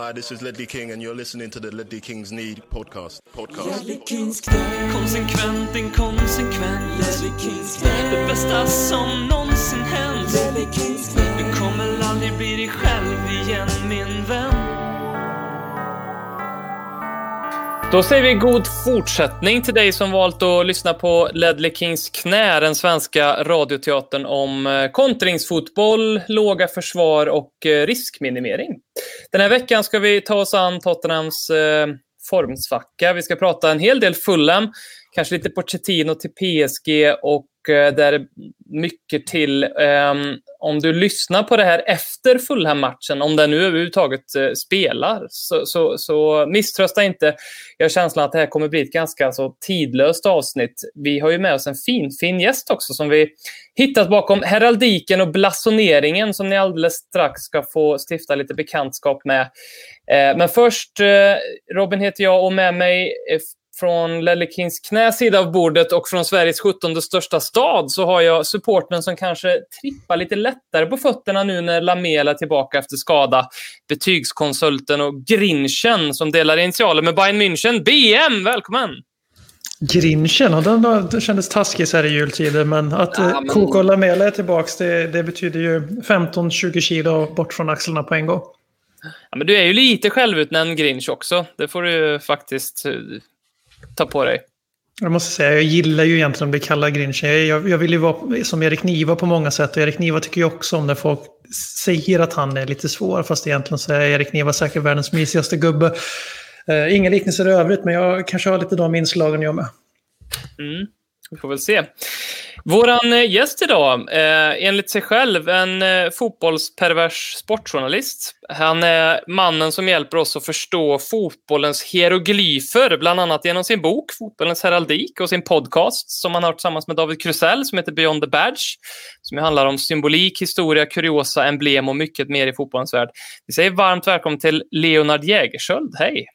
Hi, this is Ledley King, and you're listening to the Ledley Kings Need podcast. Podcast. Konsekvent, inkonsekvent. Det bästa som någonsin hänt. Du kommer aldrig bli dig själv igen min vän Då säger vi god fortsättning till dig som valt att lyssna på Ledley Kings knä, den svenska radioteatern om eh, kontringsfotboll, låga försvar och eh, riskminimering. Den här veckan ska vi ta oss an Tottenhams eh, formsvacka. Vi ska prata en hel del Fulham, kanske lite Pochettino till PSG och eh, där mycket till Eh, om du lyssnar på det här efter Fulham-matchen, om den nu överhuvudtaget eh, spelar, så, så, så misströsta inte. Jag har känslan att det här kommer bli ett ganska så tidlöst avsnitt. Vi har ju med oss en fin, fin gäst också som vi hittat bakom heraldiken och blasoneringen som ni alldeles strax ska få stifta lite bekantskap med. Eh, men först, eh, Robin heter jag och med mig från Lelle Kings knäsida av bordet och från Sveriges 17 största stad så har jag supporten som kanske trippar lite lättare på fötterna nu när Lamela är tillbaka efter skada. Betygskonsulten och Grinchen som delar initialer med Bayern München. BM, välkommen! Grinchen, och den, den kändes taskig så här i jultider, men att ja, men... Coco och Lamela är tillbaka, det, det betyder ju 15-20 kilo bort från axlarna på en gång. Ja, men du är ju lite självutnämnd Grinch också. Det får du faktiskt ta på dig? Jag måste säga, jag gillar ju egentligen att bli kallad Grinchen. Jag, jag vill ju vara som Erik Niva på många sätt. Och Erik Niva tycker ju också om när folk säger att han är lite svår. Fast egentligen så är Erik Niva säkert världens mysigaste gubbe. Uh, inga liknelser i övrigt, men jag kanske har lite de inslagen jag med. Mm. Vi får väl se. Våran eh, gäst idag, eh, enligt sig själv en eh, fotbollspervers sportjournalist. Han är mannen som hjälper oss att förstå fotbollens hieroglyfer, bland annat genom sin bok Fotbollens heraldik och sin podcast som han har tillsammans med David Krusell som heter Beyond the Badge, som handlar om symbolik, historia, kuriosa, emblem och mycket mer i fotbollens värld. Vi säger varmt välkommen till Leonard Jägersköld. Hej!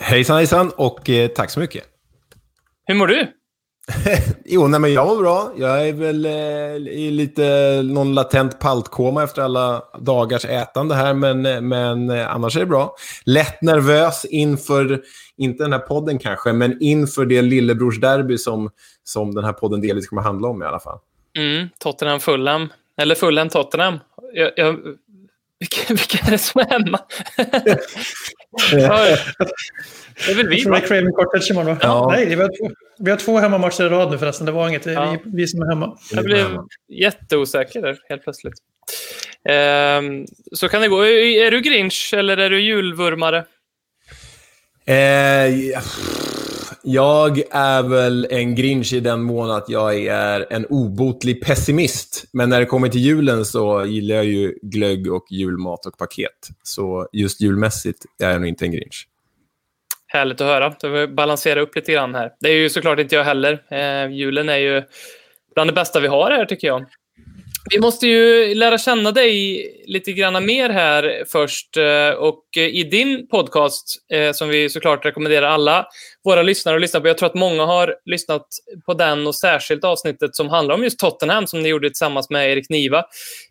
Hejsan hejsan och eh, tack så mycket. Hur mår du? jo, nej, men jag var bra. Jag är väl eh, i lite någon latent paltkoma efter alla dagars ätande här, men, eh, men eh, annars är det bra. Lätt nervös inför, inte den här podden kanske, men inför det lillebrorsderby som, som den här podden delvis kommer handla om i alla fall. Mm, Tottenham Fulham, eller Fulham Tottenham. Jag, jag, vilka, vilka är det som är hemma? Det är väl vi, va? Craven Cottage imorgon, va? Ja. Nej, vi har, två, vi har två hemmamatcher i rad nu förresten. Det var inget. Det är ja. vi, vi som är hemma. Jag blev jätteosäker där, helt plötsligt. Ehm, så kan det gå. Är du Grinch eller är du julvurmare? Eh, jag är väl en Grinch i den mån att jag är en obotlig pessimist. Men när det kommer till julen så gillar jag ju glögg och julmat och paket. Så just julmässigt är jag nog inte en Grinch. Härligt att höra. Då vi balansera upp lite grann här. Det är ju såklart inte jag heller. Eh, julen är ju bland det bästa vi har här, tycker jag. Vi måste ju lära känna dig lite grann mer här först. Eh, och eh, i din podcast, eh, som vi såklart rekommenderar alla våra lyssnare att lyssna på. Jag tror att många har lyssnat på den och särskilt avsnittet som handlar om just Tottenham som ni gjorde tillsammans med Erik Niva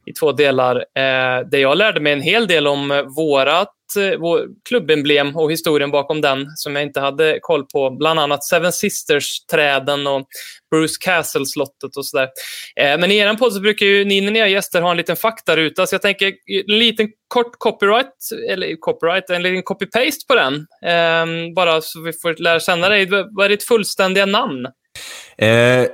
i två delar. Eh, där jag lärde mig en hel del om vårat Eh, vår klubbemblem och historien bakom den som jag inte hade koll på. Bland annat Seven Sisters-träden och Bruce Castle-slottet och sådär. Eh, men i er podd så brukar ju ni när ni har gäster ha en liten faktaruta, så jag tänker en liten kort copyright, eller copyright, en liten copy-paste på den. Ehm, bara så vi får lära känna dig. Vad är ditt fullständiga namn? Eh,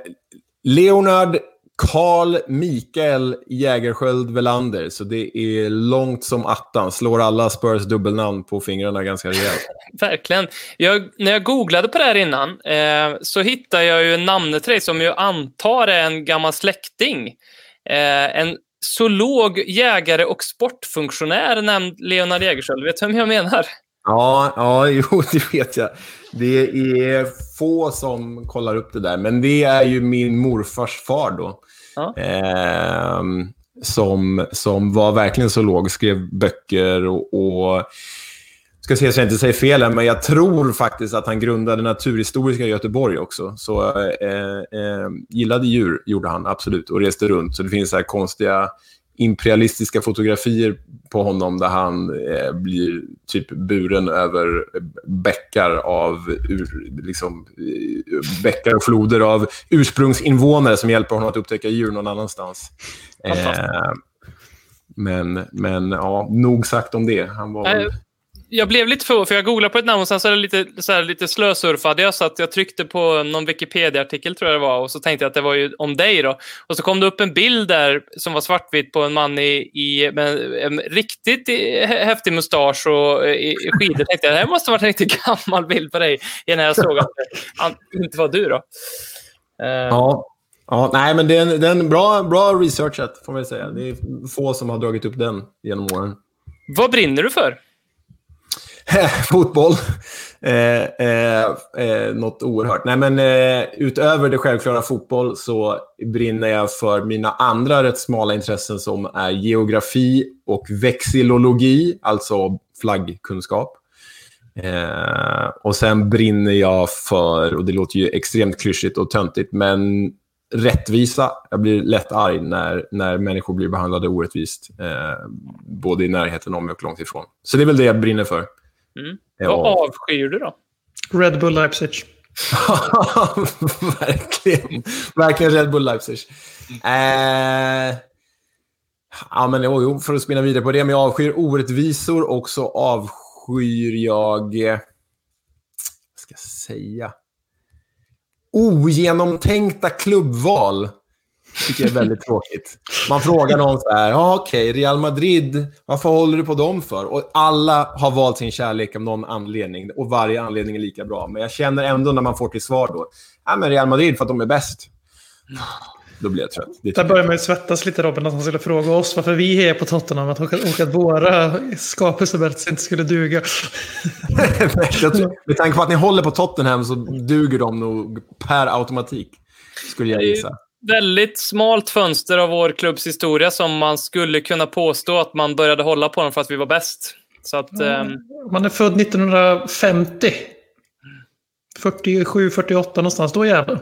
Leonard Karl Mikael Jägersköld Velander, så det är långt som attan. Slår alla Spurs dubbelnamn på fingrarna ganska rejält. Verkligen. Jag, när jag googlade på det här innan eh, så hittade jag ju namnet till dig som jag antar är en gammal släkting. Eh, en zoolog, jägare och sportfunktionär nämnd Leonard Jägersköld. Vet du vem jag menar? Ja, ja, jo, det vet jag. Det är få som kollar upp det där, men det är ju min morfars far då. Ja. Eh, som, som var verkligen låg, skrev böcker och, och ska se så jag inte säger fel men jag tror faktiskt att han grundade Naturhistoriska Göteborg också. Så eh, eh, gillade djur gjorde han absolut och reste runt. Så det finns så här konstiga imperialistiska fotografier på honom där han eh, blir typ buren över bäckar av ur, liksom, eh, bäckar och floder av ursprungsinvånare som hjälper honom att upptäcka djur någon annanstans. Eh, men, men ja, nog sagt om det. Han var väl jag blev lite för, för jag googlade på ett namn och sen så är det lite, så här, lite slösurfade jag så att jag tryckte på någon Wikipedia-artikel tror jag det var och så tänkte jag att det var ju om dig då. Och så kom det upp en bild där som var svartvit på en man i, i med en riktigt häftig mustasch och i, i skidor. Jag tänkte jag, det här måste ha varit en riktigt gammal bild på dig innan jag såg att det inte var du då. Uh, ja. Ja, nej, men det är en, det är en bra, bra researchat, får man säga. Det är få som har dragit upp den genom åren. Vad brinner du för? Eh, fotboll. Eh, eh, eh, något oerhört. Nej, men, eh, utöver det självklara fotboll så brinner jag för mina andra rätt smala intressen som är geografi och vexillologi, alltså flaggkunskap. Eh, och sen brinner jag för, och det låter ju extremt klyschigt och töntigt, men rättvisa. Jag blir lätt arg när, när människor blir behandlade orättvist. Eh, både i närheten om och långt ifrån. Så det är väl det jag brinner för. Mm. Ja. Vad avskyr du då? Red Bull Leipzig. Verkligen. Verkligen Red Bull Leipzig. Eh, ja, men, jo, jo, för att spinna vidare på det. Men jag avskyr orättvisor och så avskyr jag... Eh, vad ska jag säga? Ogenomtänkta klubbval tycker jag är väldigt tråkigt. Man frågar någon så här, ja okej, okay, Real Madrid, varför håller du på dem för? Och alla har valt sin kärlek av någon anledning och varje anledning är lika bra. Men jag känner ändå när man får till svar då, ja men Real Madrid för att de är bäst. Då blir jag trött. Där börjar man ju svettas lite Robin, att han skulle fråga oss varför vi är på Tottenham och att våra skapelseberättelser inte skulle duga. med tanke på att ni håller på Tottenham så duger de nog per automatik, skulle jag gissa väldigt smalt fönster av vår klubbs historia som man skulle kunna påstå att man började hålla på dem för att vi var bäst. Så att, mm. Man är född 1950. 47, 48 någonstans, då jävlar.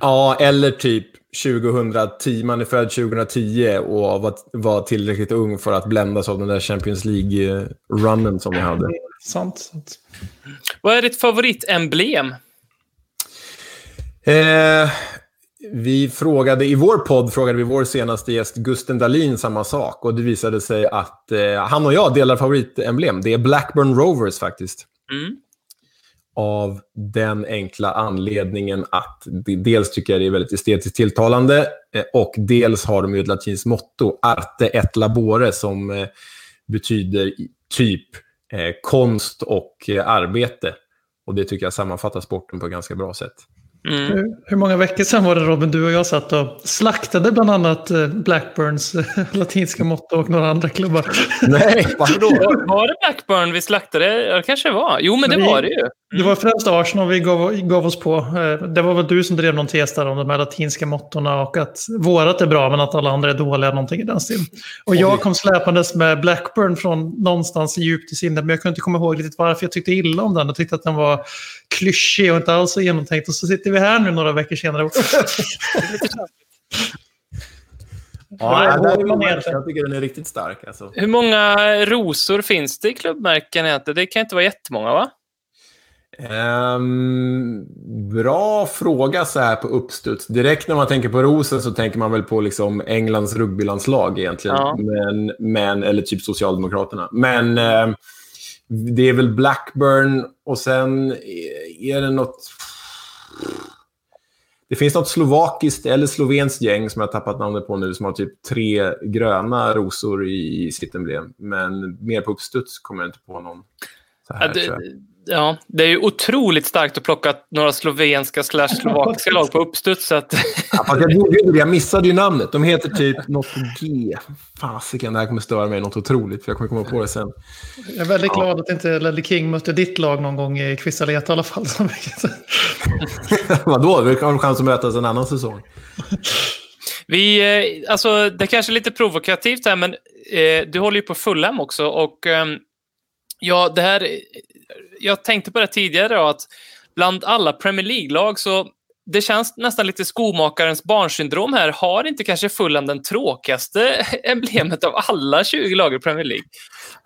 Ja, eller typ 2010. Man är född 2010 och var, var tillräckligt ung för att bländas av den där Champions League-runnen som vi hade. Sant, sant. Vad är ditt favoritemblem? Eh, vi frågade, I vår podd frågade vi vår senaste gäst Gusten Dahlin samma sak. Och Det visade sig att eh, han och jag delar favoritemblem. Det är Blackburn Rovers faktiskt. Mm. Av den enkla anledningen att dels tycker jag det är väldigt estetiskt tilltalande eh, och dels har de ju ett latinskt motto, arte et labore, som eh, betyder typ eh, konst och arbete. Och Det tycker jag sammanfattar sporten på ett ganska bra sätt. Mm. Hur, hur, många veckor sedan var det Robin, du och jag satt och slaktade bland annat eh, Blackburns eh, latinska motto och några andra klubbar. Nej, då? Var det Blackburn vi slaktade? Ja, kanske det var. Jo, men det vi, var det ju. Mm. Det var främst Arsenal vi gav, gav, oss på. Eh, det var väl du som drev någon tes där om de här latinska mottorna och att vårat är bra men att alla andra är dåliga, någonting i den stilen. Och jag kom släpandes med Blackburn från någonstans djupt i sinnet, men jag kunde inte komma ihåg riktigt varför jag tyckte illa om den. Jag tyckte att den var klyschig och inte alls så genomtänkt. Och så sitter vi här nu några veckor senare. Ja, jag, jag tycker den är riktigt stark. Alltså. Hur många rosor finns det i klubbmärken egentligen? Det kan inte vara jättemånga, va? Um, bra fråga så här på uppstuds. Direkt när man tänker på rosen så tänker man väl på liksom Englands rugbylandslag egentligen. Ja. Men, men, eller typ Socialdemokraterna. Men um, det är väl Blackburn och sen är det något... Det finns något slovakiskt eller slovenskt gäng som jag har tappat namnet på nu som har typ tre gröna rosor i sitt emblem. Men mer på uppstuds kommer jag inte på någon. Så här, ja, det, Ja, det är ju otroligt starkt att plocka några slovenska slash slovakiska lag på uppstuds. Att... Ja, jag, gjorde jag missade ju namnet. De heter typ något G. Fasiken, det här kommer störa mig något otroligt, för jag kommer komma på det sen. Jag är väldigt ja. glad att inte Ledley King mötte ditt lag någon gång i Kvissaleta i alla fall. Vadå? Vi har chans att mötas en annan säsong. Vi, eh, alltså, det kanske är lite provokativt här, men eh, du håller ju på Fulham också. Och, eh, ja, det här jag tänkte på det tidigare att bland alla Premier League-lag så det känns nästan lite skomakarens barnsyndrom här. Har inte kanske Fulham den tråkigaste emblemet av alla 20 lag i Premier League?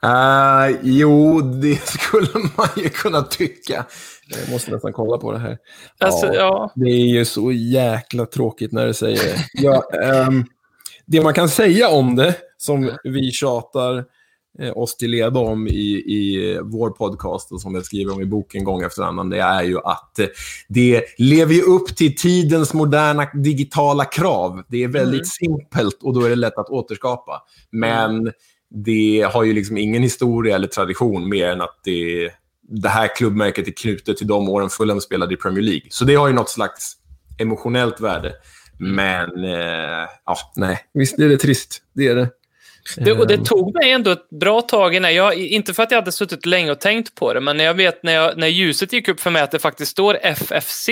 Uh, jo, det skulle man ju kunna tycka. Jag måste nästan kolla på det här. Alltså, ja, ja. Det är ju så jäkla tråkigt när du säger det. Ja, um, det man kan säga om det, som vi tjatar oss till leda om i, i vår podcast och som jag skriver om i boken gång efter annan, det är ju att eh, det lever ju upp till tidens moderna digitala krav. Det är väldigt mm. simpelt och då är det lätt att återskapa. Men det har ju liksom ingen historia eller tradition mer än att det, det här klubbmärket är knutet till de åren Fulham spelade i Premier League. Så det har ju något slags emotionellt värde. Men, eh, ja, nej. Visst är det trist. Det är det. Det, och det ehm. tog mig ändå ett bra tag innan jag, inte för att jag hade suttit länge och tänkt på det, men när jag vet när, jag, när ljuset gick upp för mig att det faktiskt står FFC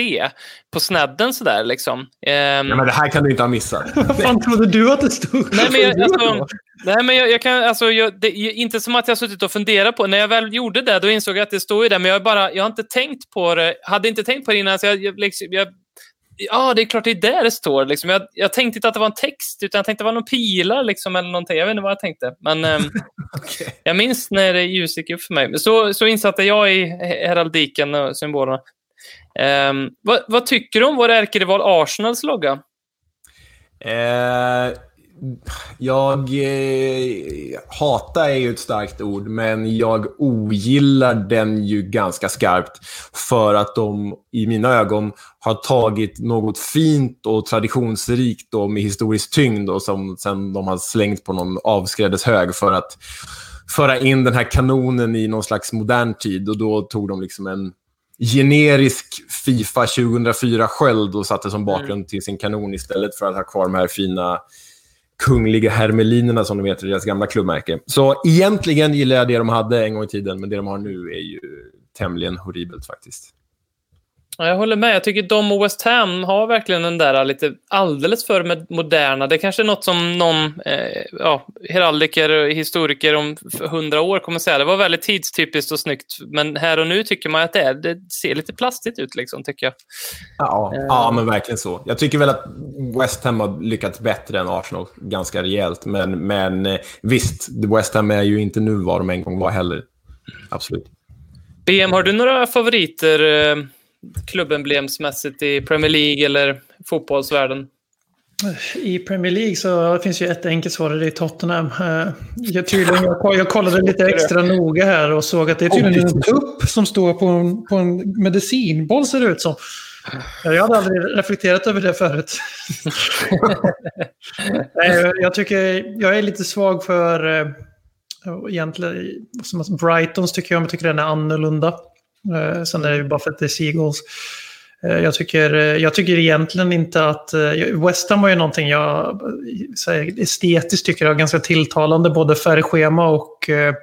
på snedden sådär liksom. Um, ja, men det här kan du inte ha missat. Vad fan trodde du att det stod? Nej, men jag, alltså, nej, men jag, jag kan, alltså, jag, det, inte som att jag suttit och funderat på När jag väl gjorde det, då insåg jag att det står ju där, men jag, bara, jag har inte tänkt på det. Hade inte tänkt på det innan, så jag, liksom, jag ja, det är klart det är där det står. Liksom. Jag, jag tänkte inte att det var en text, utan jag tänkte att det var någon pilar liksom, eller någonting. Jag vet inte vad jag tänkte. Men um, okay. jag minns när ljuset gick upp för mig. Så, så insatte jag i heraldiken och symbolerna. Um, vad, vad, tycker du om vår ärkerival Arsenals logga? Eh, jag eh, hatar är ju ett starkt ord, men jag ogillar den ju ganska skarpt för att de i mina ögon har tagit något fint och traditionsrikt och med historisk tyngd och som sen de har slängt på någon avskrädeshög för att föra in den här kanonen i någon slags modern tid. Och då tog de liksom en generisk Fifa 2004-sköld och satte som bakgrund mm. till sin kanon istället för att ha kvar de här fina kungliga hermelinerna som de heter, deras gamla klubbmärke. Så egentligen gillar jag det de hade en gång i tiden, men det de har nu är ju tämligen horribelt faktiskt. Jag håller med. Jag tycker de och West Ham har verkligen den där lite alldeles för moderna. Det är kanske är något som någon eh, ja, heraldiker och historiker om hundra år kommer säga. Det var väldigt tidstypiskt och snyggt. Men här och nu tycker man att det, är, det ser lite plastigt ut, liksom, tycker jag. Ja, eh. ja, men verkligen så. Jag tycker väl att West Ham har lyckats bättre än Arsenal ganska rejält. Men, men eh, visst, West Ham är ju inte nu vad de en gång var heller. Absolut. BM, har du några favoriter? Klubbemblemsmässigt i Premier League eller fotbollsvärlden? I Premier League så finns ju ett enkelt svar, det är Tottenham. Eh, jag, tydligen, jag, kollade lite extra noga här och såg att det är tydligen en tupp som står på en, på en medicinboll ser det ut som. Jag hade aldrig reflekterat över det förut. jag tycker jag är lite svag för eh, egentligen, Brightons tycker jag, men jag tycker den är annorlunda. Eh, sen är det ju det är Seagulls. Eh, jag tycker, eh, jag tycker egentligen inte att... West Ham var ju någonting jag här, estetiskt tycker jag ganska tilltalande. Både färgschema och eh,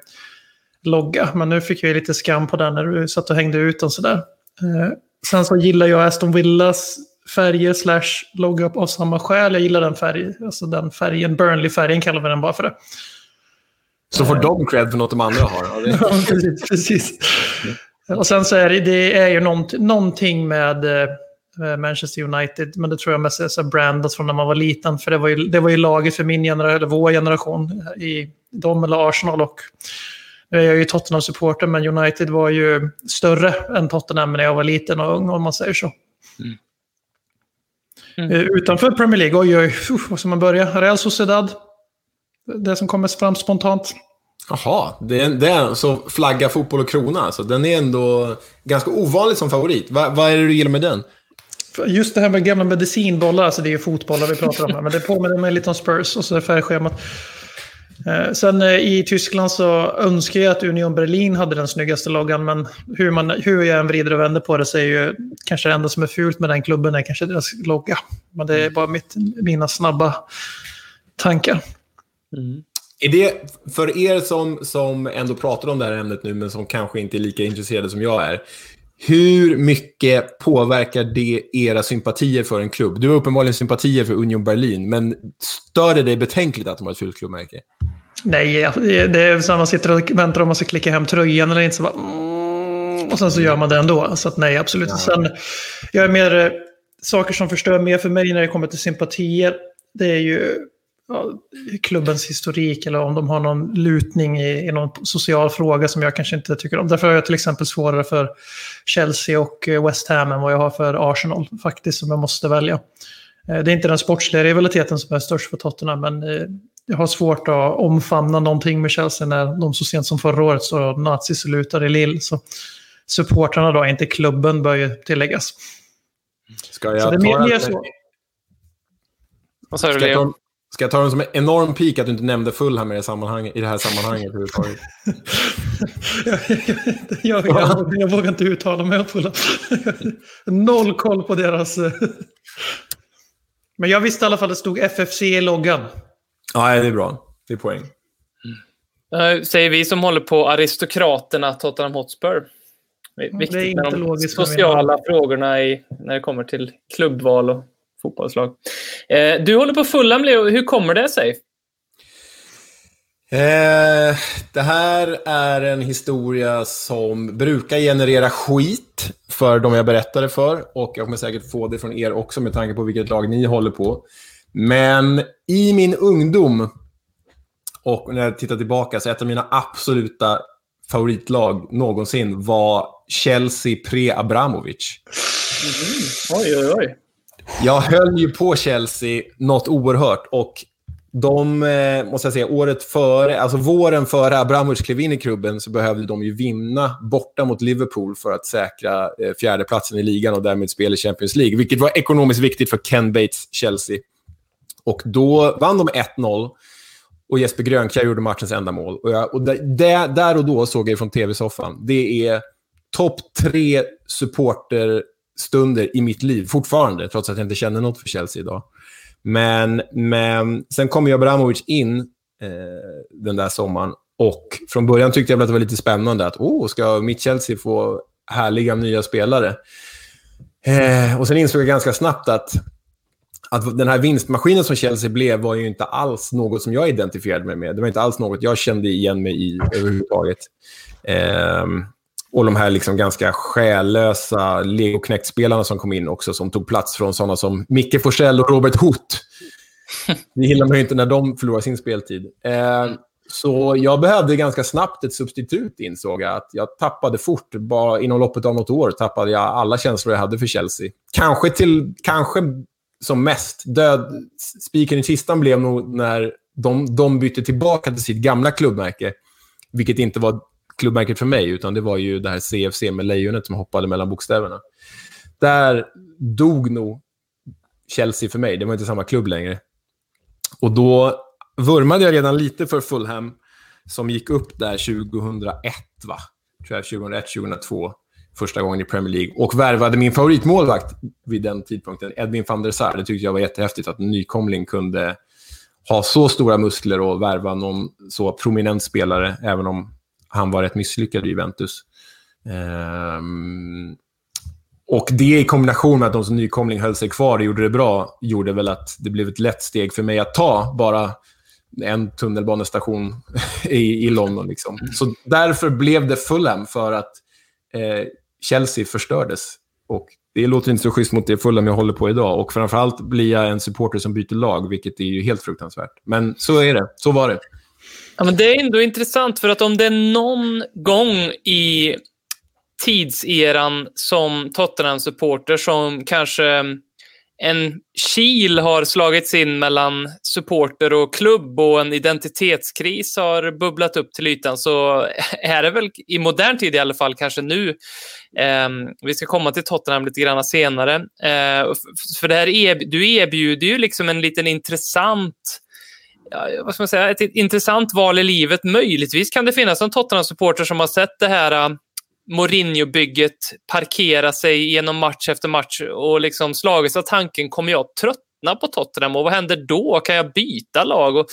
logga. Men nu fick jag lite skam på den när du satt och hängde ut den sådär. Eh, sen så gillar jag Aston Villas färger slash logga av samma skäl. Jag gillar den färgen. Alltså den färgen, Burnley-färgen kallar vi den bara för det. Så får de cred för något de andra har? ja, precis. precis. Och sen så är det, det är ju någonting med eh, Manchester United, men det tror jag mest är så brandat från när man var liten. För det var ju, det var ju laget för min generation, eller vår generation, i dem eller Arsenal. Och nu är jag ju Tottenham-supporter, men United var ju större än Tottenham när jag var liten och ung, om man säger så. Mm. Mm. Eh, utanför Premier League, oj, oj, vad ska man börja? Real Sociedad. Det som kommer fram spontant. Jaha, det är, det är så flagga, fotboll och krona. Alltså. Den är ändå ganska ovanlig som favorit. Va, vad är det du gillar med den? Just det här med gamla medicinbollar, alltså det är ju fotbollar vi pratar om här, men det påminner mig lite om Spurs och så är färgschemat. Eh, sen eh, i Tyskland så önskar jag att Union Berlin hade den snyggaste loggan, men hur, man, hur jag än vrider och vänder på det så är ju kanske det enda som är fult med den klubben är kanske deras logga. Men det är bara mitt, mina snabba tankar. Mm. Är det, för er som, som ändå pratar om det här ämnet nu, men som kanske inte är lika intresserade som jag är, hur mycket påverkar det era sympatier för en klubb? Du har uppenbarligen sympatier för Union Berlin, men stör det dig betänkligt att de har ett fult klubbmärke? Nej, det är så man sitter och väntar om man ska klicka hem tröjan eller inte. Så bara, mm, och sen så gör man det ändå. Så att nej, absolut. Ja. Sen, jag är mer saker som förstör mer för mig när det kommer till sympatier, det är ju ja, klubbens historik eller om de har någon lutning i, i någon social fråga som jag kanske inte tycker om. Därför har jag till exempel svårare för Chelsea och eh, West Ham än vad jag har för Arsenal faktiskt, som jag måste välja. Eh, det är inte den sportsliga rivaliteten som är störst för Tottenham, men eh, jag har svårt att omfamna någonting med Chelsea när de så sent som förra året så nazisalutar i Lille. Så supportrarna då, inte klubben, bör ju tilläggas. Ska jag så det är mer, mer så. Vad sa du, Leo? Ska jag ta den som en enorm pik att du inte nämnde Fulham i det, sammanhang, i det här sammanhanget överhuvudtaget? jag, jag, jag, jag vågar inte uttala mig om Fulham. Noll koll på deras... eh, Men jag visste i alla fall att det stod FFC i loggan. Ja, det är bra. Det är poäng. Eh, Säger vi som håller på aristokraterna Tottenham Hotspur. Är det är Viktigt inte med de logiskt, sociala frågorna i, när det kommer till klubbval och fotbollslag. Eh, du håller på Fulham, Leo. Hur kommer det sig? Eh, det här är en historia som brukar generera skit för de jag berättade för. Och jag kommer säkert få det från er också med tanke på vilket lag ni håller på. Men i min ungdom och när jag tittar tillbaka så ett av mina absoluta favoritlag någonsin var Chelsea pre-Abramovic. Oj, oj, oj. Jag höll ju på Chelsea något oerhört och de, eh, måste jag säga, året före, alltså våren före Abramovic klev in i klubben så behövde de ju vinna borta mot Liverpool för att säkra eh, fjärdeplatsen i ligan och därmed spela i Champions League, vilket var ekonomiskt viktigt för Ken Bates Chelsea. Och då vann de 1-0 och Jesper Grönkjær gjorde matchens enda mål. Och, jag, och där, där- och då såg jag från tv-soffan, det är topp tre supporter stunder i mitt liv fortfarande, trots att jag inte känner något för Chelsea idag. Men, men sen kom ju Abramovic in eh, den där sommaren och från början tyckte jag väl att det var lite spännande att oh, ska mitt Chelsea få härliga nya spelare? Eh, och sen insåg jag ganska snabbt att, att den här vinstmaskinen som Chelsea blev var ju inte alls något som jag identifierade mig med. Det var inte alls något jag kände igen mig i överhuvudtaget. Eh, och de här liksom ganska själlösa Lego Knekt-spelarna som kom in också, som tog plats från sådana som Micke Forsell och Robert Hoth. Det gillar man ju inte när de förlorar sin speltid. Eh, så jag behövde ganska snabbt ett substitut, insåg jag. Att jag tappade fort. Bara inom loppet av något år tappade jag alla känslor jag hade för Chelsea. Kanske, till, kanske som mest. Död, spiken i kistan blev nog när de, de bytte tillbaka till sitt gamla klubbmärke. Vilket inte var klubbmärket för mig, utan det var ju det här CFC med lejonet som hoppade mellan bokstäverna. Där dog nog Chelsea för mig. Det var inte samma klubb längre. Och då vurmade jag redan lite för Fulham, som gick upp där 2001, va? Tror jag, 2001, 2002. Första gången i Premier League. Och värvade min favoritmålvakt vid den tidpunkten, Edwin van der Sar. Det tyckte jag var jättehäftigt att en nykomling kunde ha så stora muskler och värva någon så prominent spelare, även om han var rätt misslyckad i Juventus. Ehm, och det i kombination med att de som nykomling höll sig kvar och gjorde det bra, gjorde väl att det blev ett lätt steg för mig att ta bara en tunnelbanestation i, i London. Liksom. Så därför blev det Fulham, för att eh, Chelsea förstördes. Och det låter inte så schysst mot det Fulham jag håller på idag. Och framförallt blir jag en supporter som byter lag, vilket är ju helt fruktansvärt. Men så är det. Så var det. Ja, men det är ändå intressant, för att om det är någon gång i tidseran som Tottenham-supporter som kanske en kil har slagits in mellan supporter och klubb och en identitetskris har bubblat upp till ytan så är det väl i modern tid i alla fall kanske nu. Eh, vi ska komma till Tottenham lite grann senare. Eh, för det här du erbjuder ju liksom en liten intressant ja, vad ska man säga, ett intressant val i livet. Möjligtvis kan det finnas en Tottenham-supporter som har sett det här äh, Mourinho-bygget parkera sig genom match efter match och liksom slagits av tanken, kommer jag tröttna på Tottenham och vad händer då? Kan jag byta lag? Och,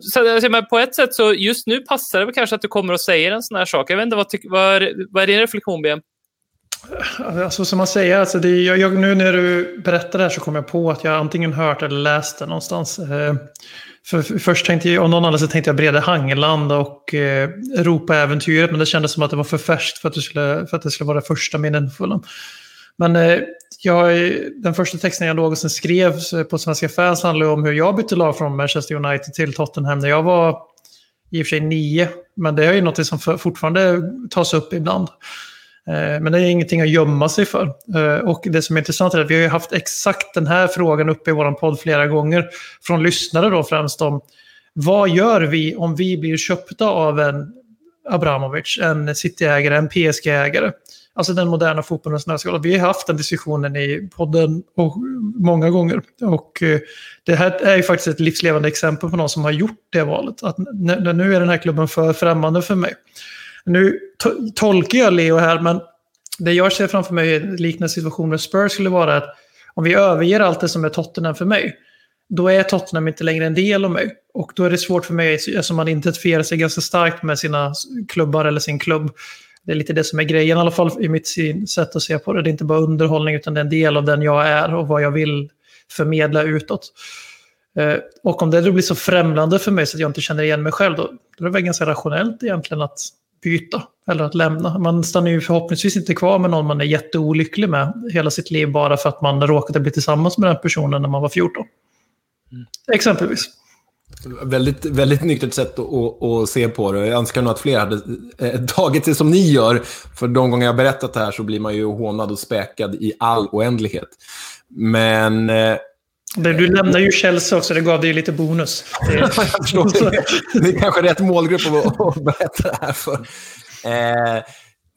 så, men på ett sätt så just nu passar det väl kanske att du kommer och säger en sån här sak. Jag vet inte, vad, tyck- vad, är, vad är din reflektion, BM? Alltså som man säger, alltså det, jag, jag, nu när du berättar det här så kom jag på att jag antingen hört eller läst det någonstans. Eh, för, för, först tänkte jag, av någon anledning tänkte jag Brede Hangeland och eh, Europa-äventyret, men det kändes som att det var för färskt för att det skulle, för att det skulle vara det första minnen på Men eh, jag, den första texten jag någonsin skrev eh, på Svenska fans handlade om hur jag bytte lag från Manchester United till Tottenham när jag var i och för sig nio. Men det är ju något som fortfarande tas upp ibland. Eh, men det är ingenting att gömma sig för. Eh, och det som är intressant är att vi har haft exakt den här frågan uppe i vår podd flera gånger. Från lyssnare då främst om vad gör vi om vi blir köpta av en Abramovic, en City-ägare, en PSG-ägare? Alltså den moderna fotbollens nötskal. Vi har haft den diskussionen i podden och många gånger. Och eh, det här är ju faktiskt ett livslevande exempel på någon som har gjort det valet. Att nu är den här klubben för främmande för mig. Nu to tolkar jag Leo här, men det jag ser framför mig i en liknande situation med Spurs skulle vara att om vi överger allt det som är Tottenham för mig, då är Tottenham inte längre en del av mig. Och då är det svårt för mig, eftersom man identifierar sig ganska starkt med sina klubbar eller sin klubb. Det är lite det som är grejen, i alla fall i mitt sätt att se på det. Det är inte bara underhållning, utan det är en del av den jag är och vad jag vill förmedla utåt. Eh, och om det då blir så främlande för mig så att jag inte känner igen mig själv, då, då är det väl ganska rationellt egentligen att byta eller att lämna. Man stannar ju förhoppningsvis inte kvar med någon man är jätteolycklig med hela sitt liv bara för att man råkade bli tillsammans med den personen när man var 14. Mm. Exempelvis. Väldigt, väldigt nyktert sätt att, att, att, se på det. Jag önskar nog att fler hade eh, tagit det som ni gör. För de gånger jag har berättat det här så blir man ju hånad och späkad i all oändlighet. Men... Du lämnar ju Chelsea också, det gav dig lite bonus. jag förstår. Det är kanske rätt målgrupp att berätta det här för. Eh,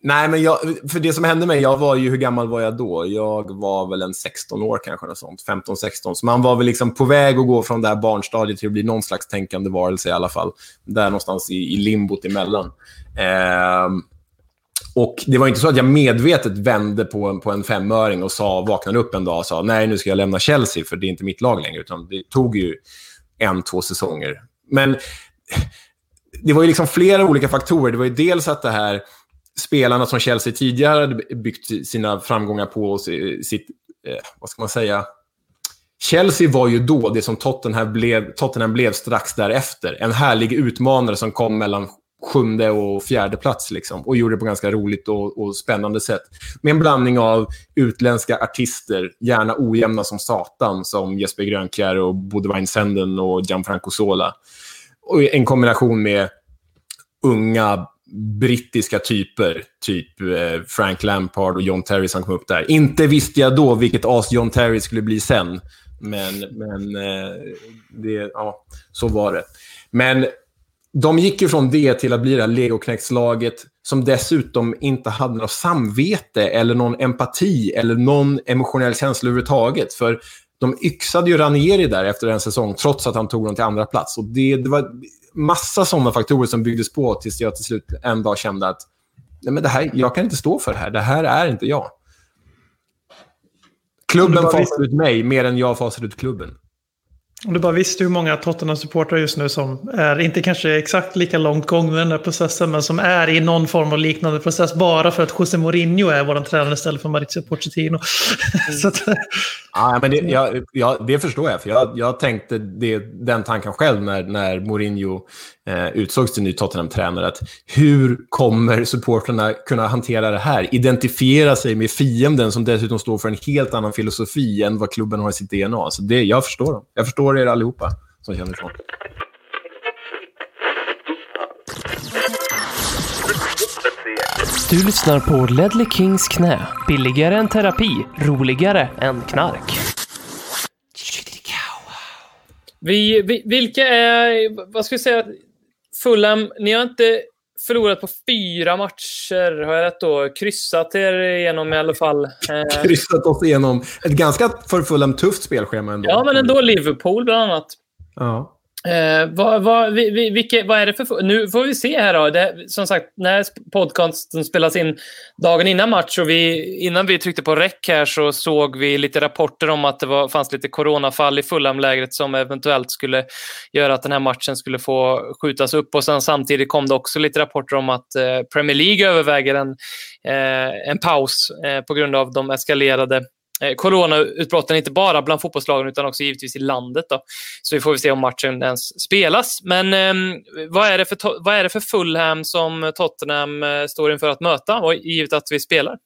Nej, men jag, för det som hände mig, jag var ju, hur gammal var jag då? Jag var väl en 16 år kanske, något sånt. 15-16. Så man var väl liksom på väg att gå från det här barnstadiet till att bli någon slags tänkande varelse i alla fall. Där någonstans i, i limbot emellan. Eh, och det var inte så att jag medvetet vände på, en, på en femöring och sa, vaknade upp en dag och sa nej, nu ska jag lämna Chelsea för det är inte mitt lag längre. Utan det tog ju en, två säsonger. Men det var ju liksom flera olika faktorer. Det var ju dels att det här spelarna som Chelsea tidigare hade byggt sina framgångar på, sitt, eh, vad ska man säga, Chelsea var ju då det som Tottenham blev, Tottenham blev strax därefter. En härlig utmanare som kom mellan sjunde och fjärde plats liksom, och gjorde det på ganska roligt och, och, spännande sätt. Med en blandning av utländska artister, gärna ojämna som satan, som Jesper Grönkjær och Bodewine Senden och Gianfranco Sola. Och en kombination med unga brittiska typer, typ eh, Frank Lampard och John Terry som kom upp där. Inte visste jag då vilket as John Terry skulle bli sen, men, men eh, det, ja, så var det. Men de gick ju från det till att bli det här legoknäckslaget som dessutom inte hade något samvete eller någon empati eller någon emotionell känsla överhuvudtaget. För de yxade ju Ranieri där efter en säsong, trots att han tog dem till andra plats. Och det, det var massa sådana faktorer som byggdes på tills jag till slut en dag kände att Nej, men det här, jag kan inte stå för det här. Det här är inte jag. Klubben fasade ut mig mer än jag fasade ut klubben. Om du bara visste hur många Tottenham-supportrar just nu som är, inte kanske exakt lika långt gång med den här processen, men som är i någon form av liknande process bara för att José Mourinho är vår tränare istället för Maurizio Pochettino. Mm. att, ja, men det, jag, jag, det förstår jag, för jag, jag tänkte det, den tanken själv när, när Mourinho eh, utsågs till ny Tottenham-tränare. Att hur kommer supportrarna kunna hantera det här? Identifiera sig med fienden som dessutom står för en helt annan filosofi än vad klubben har i sitt DNA. Så det, jag förstår dem. Jag förstår er allihopa som känner så. Du lyssnar på Ledley Kings knä. Billigare än terapi, roligare än knark. Vi, vi, vilka är, vad ska vi säga, Fulham, ni har inte förlorat på fyra matcher, har jag rätt då? Kryssat er igenom i alla fall. Eh, Kryssat oss igenom ett ganska för Fulham tufft spelschema ändå. Ja, men ändå Liverpool bland annat. Ja. Eh, vad, vad, vi, vilka, vad är det för... Nu får vi se här då. Det, som sagt, när podcasten spelas in dagen innan match och vi, innan vi tryckte på räck här så såg vi lite rapporter om att det var, fanns lite coronafall i Fulham-lägret som eventuellt skulle göra att den här matchen skulle få skjutas upp. Och sen samtidigt kom det också lite rapporter om att eh, Premier League överväger en, eh, en paus eh, på grund av de eskalerade Eh, coronautbrotten inte bara bland fotbollslagen utan också givetvis i landet. Då. Så vi får se om matchen ens spelas. Men eh, vad, är det för, vad är det för Fulham som Tottenham eh, står inför att möta, och givet att vi spelar?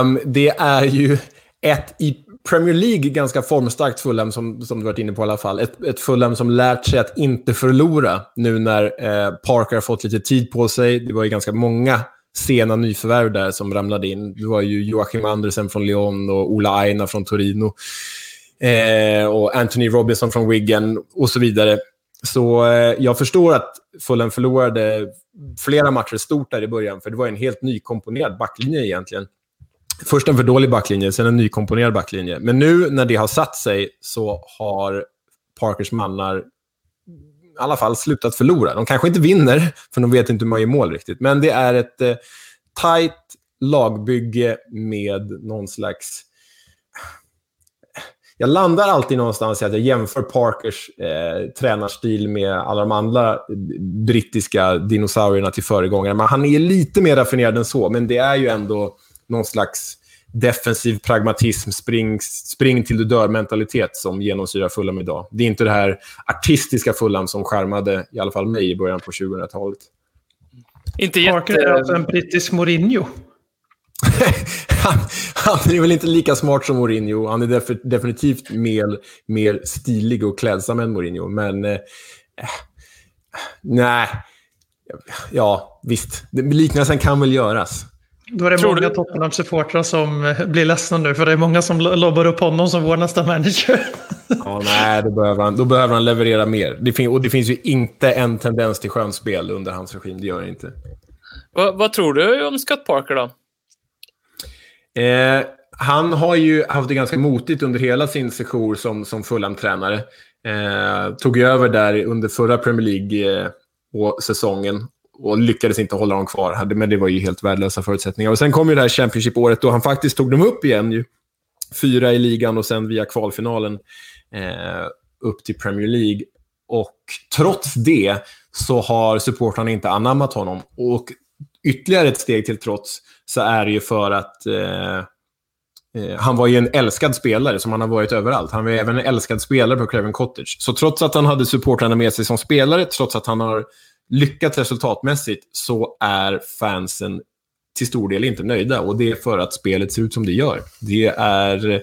Um, det är ju ett i Premier League ganska formstarkt Fulham, som, som du varit inne på i alla fall. Ett, ett Fulham som lärt sig att inte förlora nu när eh, Parker har fått lite tid på sig. Det var ju ganska många sena nyförvärv där som ramlade in. Det var ju Joachim Andersen från Lyon och Ola Aina från Torino. Eh, och Anthony Robinson från Wigan och så vidare. Så eh, jag förstår att Fulham förlorade flera matcher stort där i början, för det var en helt nykomponerad backlinje egentligen. Först en för dålig backlinje, sen en nykomponerad backlinje. Men nu när det har satt sig så har Parkers mannar i alla fall slutat förlora. De kanske inte vinner, för de vet inte hur man gör mål riktigt. Men det är ett eh, tajt lagbygge med någon slags... Jag landar alltid någonstans i att jag jämför Parkers eh, tränarstil med alla de andra brittiska dinosaurierna till föregångare. Men han är lite mer raffinerad än så, men det är ju ändå någon slags defensiv pragmatism, spring, spring till du dör-mentalitet som genomsyrar Fulham idag. Det är inte det här artistiska Fulham som skärmade i alla fall mig i början på 2000-talet. Inte jätte... Parker är alltså en brittisk Mourinho. han, han, är väl inte lika smart som Mourinho. Han är def definitivt mer, mer stilig och klädsam än Mourinho. Men eh, nej, ja visst. Liknelsen kan väl göras. Då är det Tror många du... Tottenham-supportrar som eh, blir ledsna nu, för det är många som lobbar upp honom som vår nästa manager. ja, nej, då behöver, han, då behöver han leverera mer. Det fin och det finns ju inte en tendens till skönspel under hans regim, det gör det inte. Va, vad tror du om Scott Parker då? Eh, han har ju haft det ganska motigt under hela sin sejour som, som Fulham-tränare. Eh, tog över där under förra Premier League-säsongen eh, och lyckades inte hålla dem kvar. Men det var ju helt värdelösa förutsättningar. Och Sen kom ju det här Championship-året då han faktiskt tog dem upp igen. Ju. Fyra i ligan och sen via kvalfinalen eh, upp till Premier League. Och trots det så har supportrarna inte anammat honom. Och ytterligare ett steg till trots så är det ju för att eh, eh han var ju en älskad spelare som han har varit överallt. Han var även en älskad spelare på Craven Cottage. Så trots att han hade supportrarna med sig som spelare, trots att han har lyckat resultatmässigt så är fansen till stor del inte nöjda. Och det är för att spelet ser ut som det gör. Det är,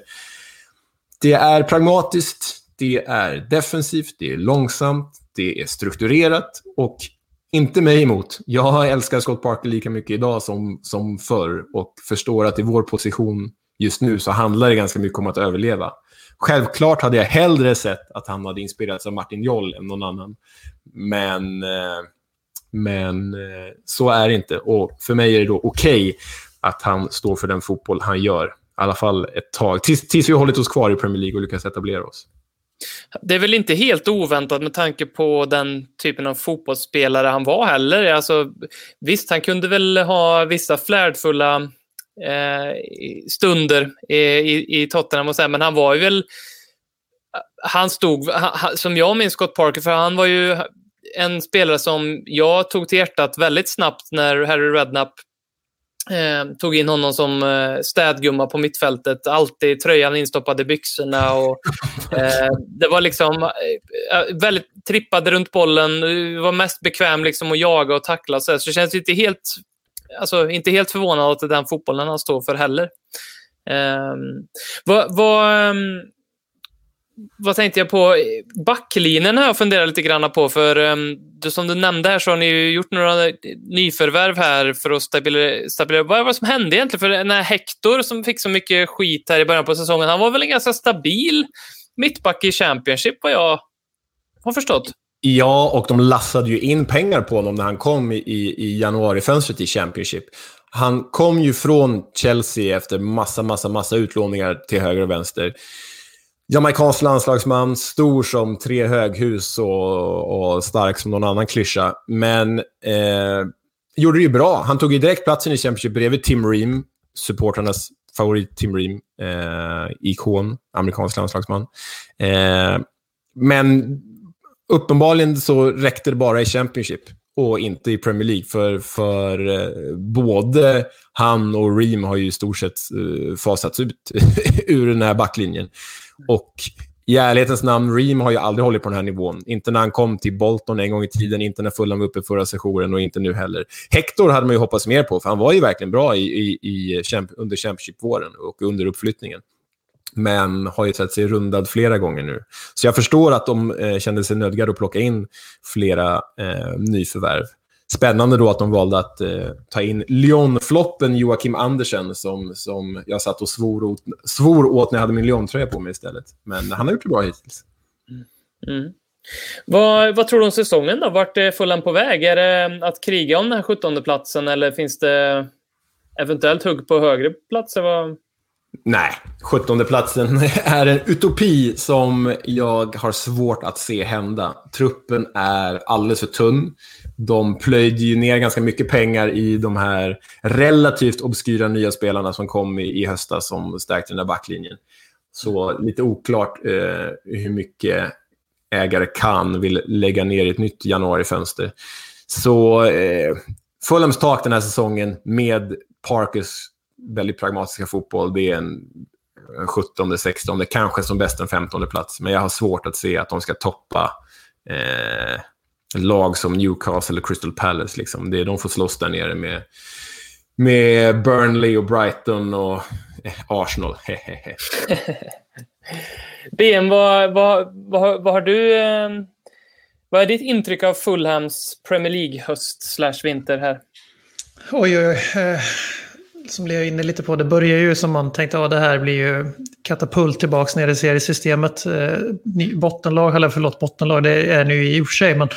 det är pragmatiskt, det är defensivt, det är långsamt, det är strukturerat och inte mig emot. Jag älskar Scott Parker lika mycket idag som, som förr och förstår att i vår position just nu så handlar det ganska mycket om att överleva. Självklart hade jag hellre sett att han hade inspirerats av Martin Joll än någon annan. Men eh, men eh, så är det inte. Och för mig är det då okej okay att han står för den fotboll han gör. I alla fall ett tag. Tills, tills vi har hållit oss kvar i Premier League och lyckats etablera oss. Det är väl inte helt oväntat med tanke på den typen av fotbollsspelare han var heller. Alltså, visst, han kunde väl ha vissa flärdfulla eh, stunder i, i, i Tottenham och så här, men han var ju väl... Han stod, han, som jag minns Scott Parker, för han var ju en spelare som jag tog till hjärtat väldigt snabbt när Harry Redknapp eh, tog in honom som eh, städgumma på mittfältet. Alltid tröjan instoppad i byxorna. Och, eh, det var liksom eh, väldigt trippade runt bollen, var mest bekväm liksom att jaga och tackla. Så, så det känns inte helt, alltså, inte helt förvånad att det är den fotbollen han står för heller. Eh, vad, vad, ehm, vad tänkte jag på? Backlinjen har jag funderat lite grann på. För um, som du nämnde här så har ni ju gjort några nyförvärv här för att stabilisera. Vad var det som hände egentligen? För den här Hector som fick så mycket skit här i början på säsongen, han var väl en ganska stabil mittback i Championship vad jag har förstått. Ja, och de lassade ju in pengar på honom när han kom i, i januarifönstret i Championship. Han kom ju från Chelsea efter massa, massa, massa utlåningar till höger och vänster jamaicansk landslagsman, stor som tre höghus och, och stark som någon annan klyscha. Men eh, gjorde det ju bra. Han tog ju direkt platsen i Championship bredvid Tim Ream, supporternas favorit Tim Ream, eh, ikon, amerikansk landslagsman. Eh, men uppenbarligen så räckte det bara i Championship och inte i Premier League. För, för eh, både han och Ream har ju i stort sett eh, fasats ut ur den här backlinjen. Och i ärlighetens namn, Ream har ju aldrig hållit på den här nivån. Inte när han kom till Bolton en gång i tiden, inte när Fulham var uppe förra sessionen och inte nu heller. Hector hade man ju hoppats mer på, för han var ju verkligen bra i, i, i under Championship-våren och under uppflyttningen. Men har ju sett sig rundad flera gånger nu. Så jag förstår att de eh, kände sig nödgade att plocka in flera eh, nyförvärv. Spännande då att de valde att eh, ta in Lyon-floppen Joakim Andersen som, som jag satt och svor åt, svor åt när jag hade min Lyon-tröja på mig istället. Men han har gjort det bra hittills. Mm. mm. Vad, vad, tror du om säsongen då? Vart är Fulham på väg? Är det mm, att kriga om den här 17 platsen eller finns det eventuellt hugg på högre platser? Vad... Nej, 17 platsen är en utopi som jag har svårt att se hända. Truppen är alldeles för tunn. De plöjde ju ner ganska mycket pengar i de här relativt obskyra nya spelarna som kom i, i höstas som stärkte den där backlinjen. Så lite oklart eh, hur mycket ägare kan vill lägga ner i ett nytt januarifönster. Så eh, Fulhams tak den här säsongen med Parkers väldigt pragmatiska fotboll, det är en 17, 16, kanske som bäst en 15 plats. Men jag har svårt att se att de ska toppa eh, lag som Newcastle eller Crystal Palace. Liksom. Det, de får slåss där nere med, med Burnley och Brighton och eh, Arsenal. BM, vad, vad, vad, vad har du... Eh, vad är ditt intryck av Fulhams Premier League-höst slash vinter här? Oj, oj, oj. Som Leo är inne lite på, det börjar ju som man tänkte, att det här blir ju katapult tillbaka ner i seriesystemet. Eh, bottenlag, eller förlåt, bottenlag, det är nu i och för sig, men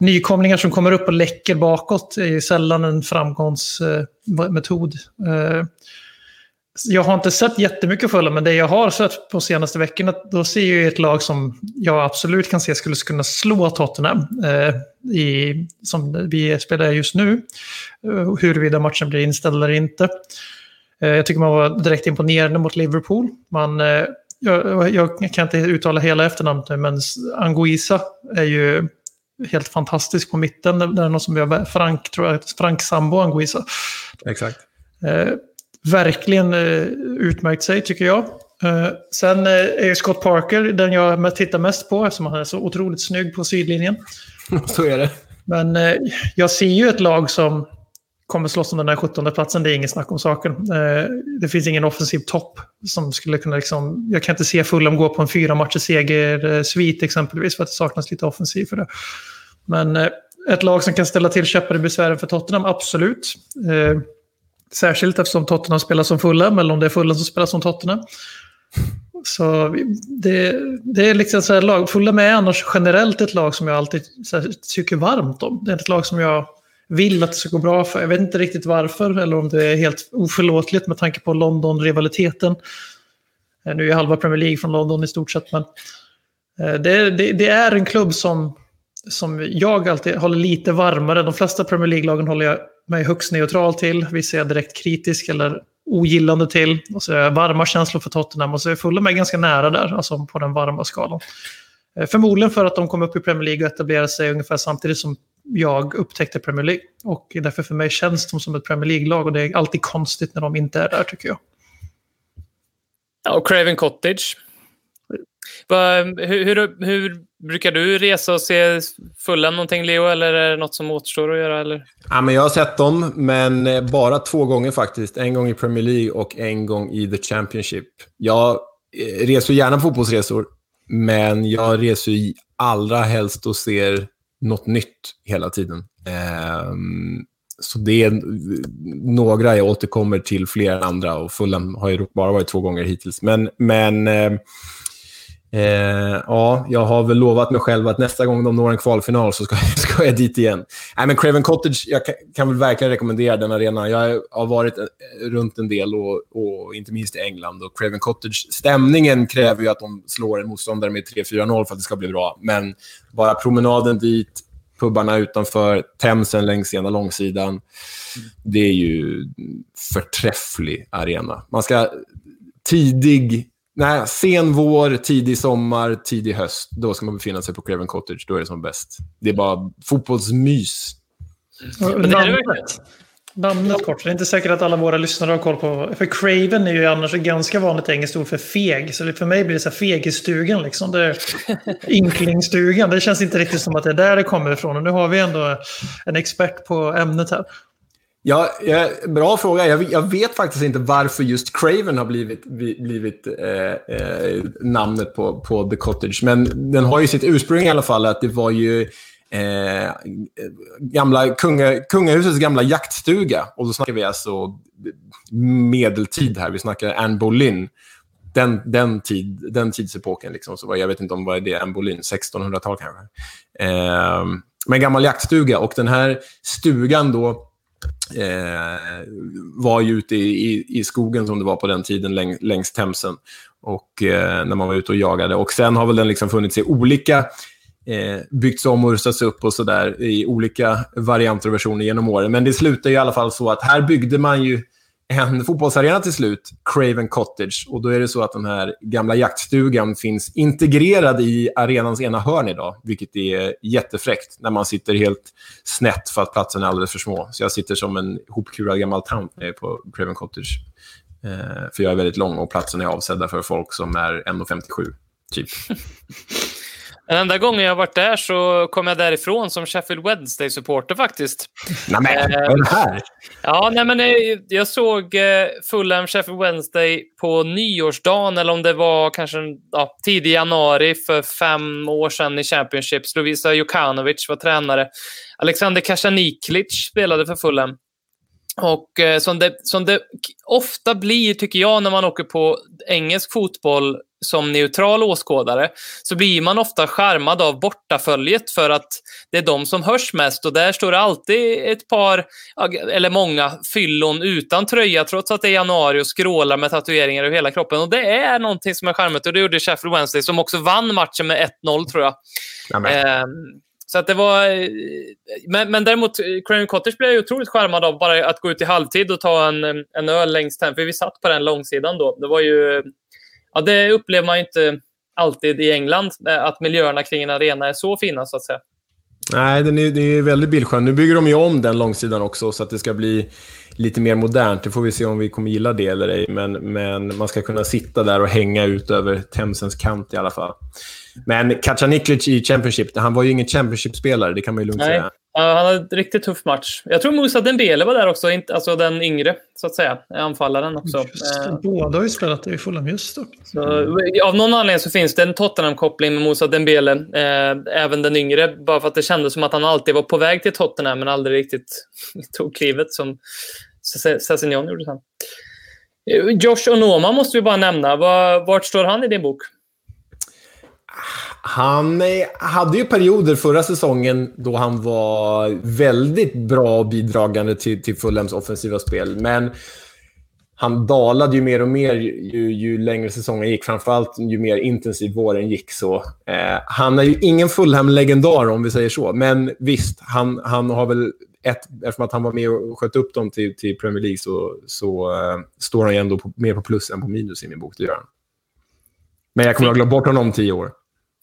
nykomlingar som kommer upp och läcker bakåt är ju sällan en framgångsmetod. Eh, jag har inte sett jättemycket fulla, men det jag har sett på senaste veckorna, då ser jag ett lag som jag absolut kan se skulle kunna slå Tottenham. Eh, i, som vi spelar just nu. Eh, huruvida matchen blir inställd eller inte. Eh, jag tycker man var direkt imponerande mot Liverpool. Man, eh, jag, jag, kan inte uttala hela efternamnet nu, men Anguissa är ju helt fantastisk på mitten. Det är någon som jag, Frank, tror jag, Frank Sambo Anguissa. Exakt. Verkligen eh, utmärkt sig tycker jag. Eh, sen eh, är Scott Parker den jag tittar mest på eftersom han är så otroligt snygg på sidlinjen. så är det. Men jag ser ju ett lag som kommer slåss om den här 17 platsen. Det är inget snack om saken. Det finns ingen offensiv topp som skulle kunna liksom... Jag kan inte se Fulham gå på en fyra matcher seger-svit exempelvis för att det saknas lite offensiv för det. Men ett lag som kan ställa till käppar i besvären för Tottenham, absolut. Särskilt eftersom Tottenham spelar som Fulham, eller om det är Fulham som spelar som Tottenham. Så det, det är liksom så här lag. Fulham är annars generellt ett lag som jag alltid här, tycker varmt om. Det är ett lag som jag vill att det ska gå bra för. Jag vet inte riktigt varför, eller om det är helt oförlåtligt med tanke på London-rivaliteten. Nu är halva Premier League från London i stort sett, men eh, det, det, det är en klubb som, som jag alltid håller lite varmare. De flesta Premier League-lagen håller jag mig högst neutral till. Vissa är jag direkt kritisk eller ogillande till. Och så är jag varma känslor för Tottenham och så är Fulham mig ganska nära där, alltså på den varma skalan. Eh, förmodligen för att de kom upp i Premier League och etablerade sig ungefär samtidigt som jag upptäckte Premier League. Och därför för mig känns de som ett Premier League-lag och det är alltid konstigt när de inte är där tycker jag. Ja, och Craven Cottage. Hur, hur, hur, brukar du resa och se fulla någonting, Leo? Eller är det något som återstår att göra? Eller? Ja, men jag har sett dem, men eh, bara två gånger faktiskt. En gång i Premier League och en gång i The Championship. Jag eh, reser gärna på fotbollsresor, men jag reser ju allra helst och ser något nytt hela tiden. Um, så det är några jag återkommer till fler än andra och Fulham har ju bara varit två gånger hittills. Men, men eh, Eh, ja, jag har väl lovat mig själv att nästa gång de når en kvalfinal så ska, ska jag dit igen. Nej, men Craven Cottage, jag kan, kan väl verkligen rekommendera den arenan. Jag har varit eh, runt en del, och, och inte minst i England. Och Craven Cottage, stämningen kräver ju att de slår en motståndare med 3-4-0 för att det ska bli bra. Men bara promenaden dit, pubbarna utanför, Themsen längs ena långsidan. Det är ju förträfflig arena. Man ska tidig Nej, sen vår, tidig sommar, tidig höst. Då ska man befinna sig på Craven Cottage. Då är det som bäst. Det är bara fotbollsmys. Men det är det verkligen. namnet kort. Det är inte säkert att alla våra lyssnare har koll på. För Craven är ju annars ett ganska vanligt engelskt ord för feg. Så för mig blir det så här fegistugan liksom. Det är inklingstugan. Det känns inte riktigt som att det är där det kommer ifrån. Och nu har vi ändå en expert på ämnet här. Ja, bra fråga. Jag, jag, vet faktiskt inte varför just Craven har blivit, blivit eh, eh, namnet på, på The Cottage. Men den har ju sitt ursprung i alla fall. att Det var ju eh, gamla kunga, kungahusets gamla jaktstuga. Och då snackar vi alltså medeltid här. Vi snackar Anne Boleyn. Den, den, tid, den tidsepoken. Liksom. Så jag vet inte om vad är det Anne Boleyn, 1600-tal kanske. Eh, men gammal jaktstuga. Och den här stugan då eh, var ju ute i, i, i, skogen som det var på den tiden läng, längs Themsen. Och eh, när man var ute och jagade. Och sen har väl den liksom funnits i olika eh, byggts om och rustats upp och sådär i olika varianter och versioner genom åren. Men det slutar ju i alla fall så att här byggde man ju en fotbollsarena till slut, Craven Cottage. Och då är det så att den här gamla jaktstugan finns integrerad i arenans ena hörn idag, vilket är jättefräckt när man sitter helt snett för att platsen är alldeles för små. Så jag sitter som en hopkurad gammal tant på Craven Cottage. Eh, för jag är väldigt lång och platsen är avsedda för folk som är 1,57, typ. Den enda gången jag varit där så kom jag därifrån som Sheffield Wednesday-supporter faktiskt. Nej, men vad är det här? Ja, nej, men eh, jag såg eh, Fulham Sheffield Wednesday på nyårsdagen, eller om det var kanske ja, tidig januari för fem år sedan i Championship. Lovisa Jokanovic var tränare. Alexander Kasaniklic spelade för Fulham. Och eh, som, det, som det ofta blir, tycker jag, när man åker på engelsk fotboll som neutral åskådare, så blir man ofta skärmad av bortaföljet för att det är de som hörs mest. Och där står det alltid ett par, eller många, fyllon utan tröja, trots att det är januari och skrålar med tatueringar över hela kroppen. Och det är någonting som är charmigt och det gjorde Sheffield Wednesday, som också vann matchen med 1-0, tror jag. Eh, så att det var... Men, men däremot, Craven Cottage blev jag otroligt charmad av bara att gå ut i halvtid och ta en, en öl längst hem. För vi satt på den långsidan då. Det var ju... Ja, det upplever man inte alltid i England, eh, att miljöerna kring en arena är så fina, så att säga. Nej, den är, det är väldigt bildskön. Nu bygger de ju om den långsidan också, så att det ska bli lite mer modernt. Det får vi se om vi kommer gilla det eller ej. Men, men man ska kunna sitta där och hänga ut över Themsens kant i alla fall. Men Kacaniklic i Championship, han var ju ingen Championship-spelare, det kan man ju lugnt Nej. säga. Ja, han hade en riktigt tuff match. Jag tror Musa Dembele var där också, alltså den yngre, så att säga. Anfallaren också. Just, eh. båda har ju spelat i Fulham, just så, Av någon anledning så finns det en Tottenham-koppling med Musa Dembele, eh, även den yngre. Bara för att det kändes som att han alltid var på väg till Tottenham, men aldrig riktigt tog klivet som Sessignon gjorde sen. Josh Onoma måste vi bara nämna. Vart står han i din bok? Han eh, hade ju perioder förra säsongen då han var väldigt bra och bidragande till, till Fulhams offensiva spel. Men han dalade ju mer och mer ju, ju längre säsongen gick. Framförallt ju mer intensiv våren gick. så. Eh, han är ju ingen Fulham-legendar om vi säger så. Men visst, han, han har väl ett, eftersom att han var med och sköt upp dem till, till Premier League så, så uh, står han ju ändå på, mer på plus än på minus i min bok. Det gör han. Men jag kommer att glömma bort honom om tio år.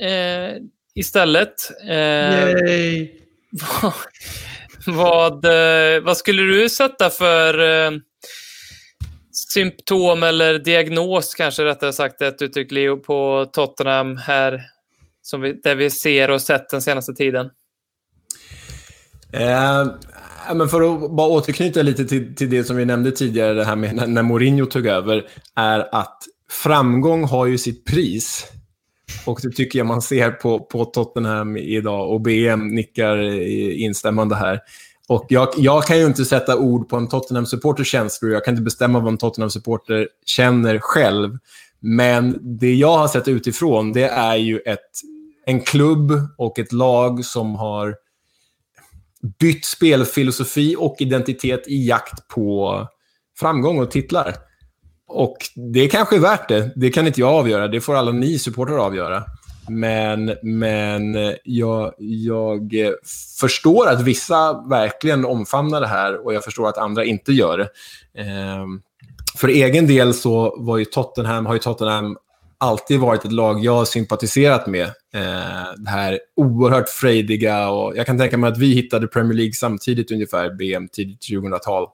eh, istället. Eh, vad, vad, eh, vad, skulle du sätta för eh, symptom eller diagnos, kanske rättare sagt, ett uttryck, Leo, på Tottenham här, som vi, där vi ser och sett den senaste tiden? Eh, men för att bara återknyta lite till, till det som vi nämnde tidigare, det här med när, när Mourinho tog över, är att framgång har ju sitt pris. Och det tycker jag man ser på, på Tottenham idag och BM nickar instämmande här. Och jag, jag kan ju inte sätta ord på en Tottenham-supporters känslor. Jag kan inte bestämma vad en Tottenham-supporter känner själv. Men det jag har sett utifrån, det är ju ett, en klubb och ett lag som har bytt spelfilosofi och identitet i jakt på framgång och titlar. Och det kanske är värt det. Det kan inte jag avgöra. Det får alla ni supportrar avgöra. Men, men eh, jag, jag eh, förstår att vissa verkligen omfamnar det här och jag förstår att andra inte gör det. Ehm, för egen del så var ju Tottenham, har ju Tottenham alltid varit ett lag jag har sympatiserat med. Eh, det här oerhört frejdiga och jag kan tänka mig att vi hittade Premier League samtidigt ungefär, BM tidigt 2000-tal.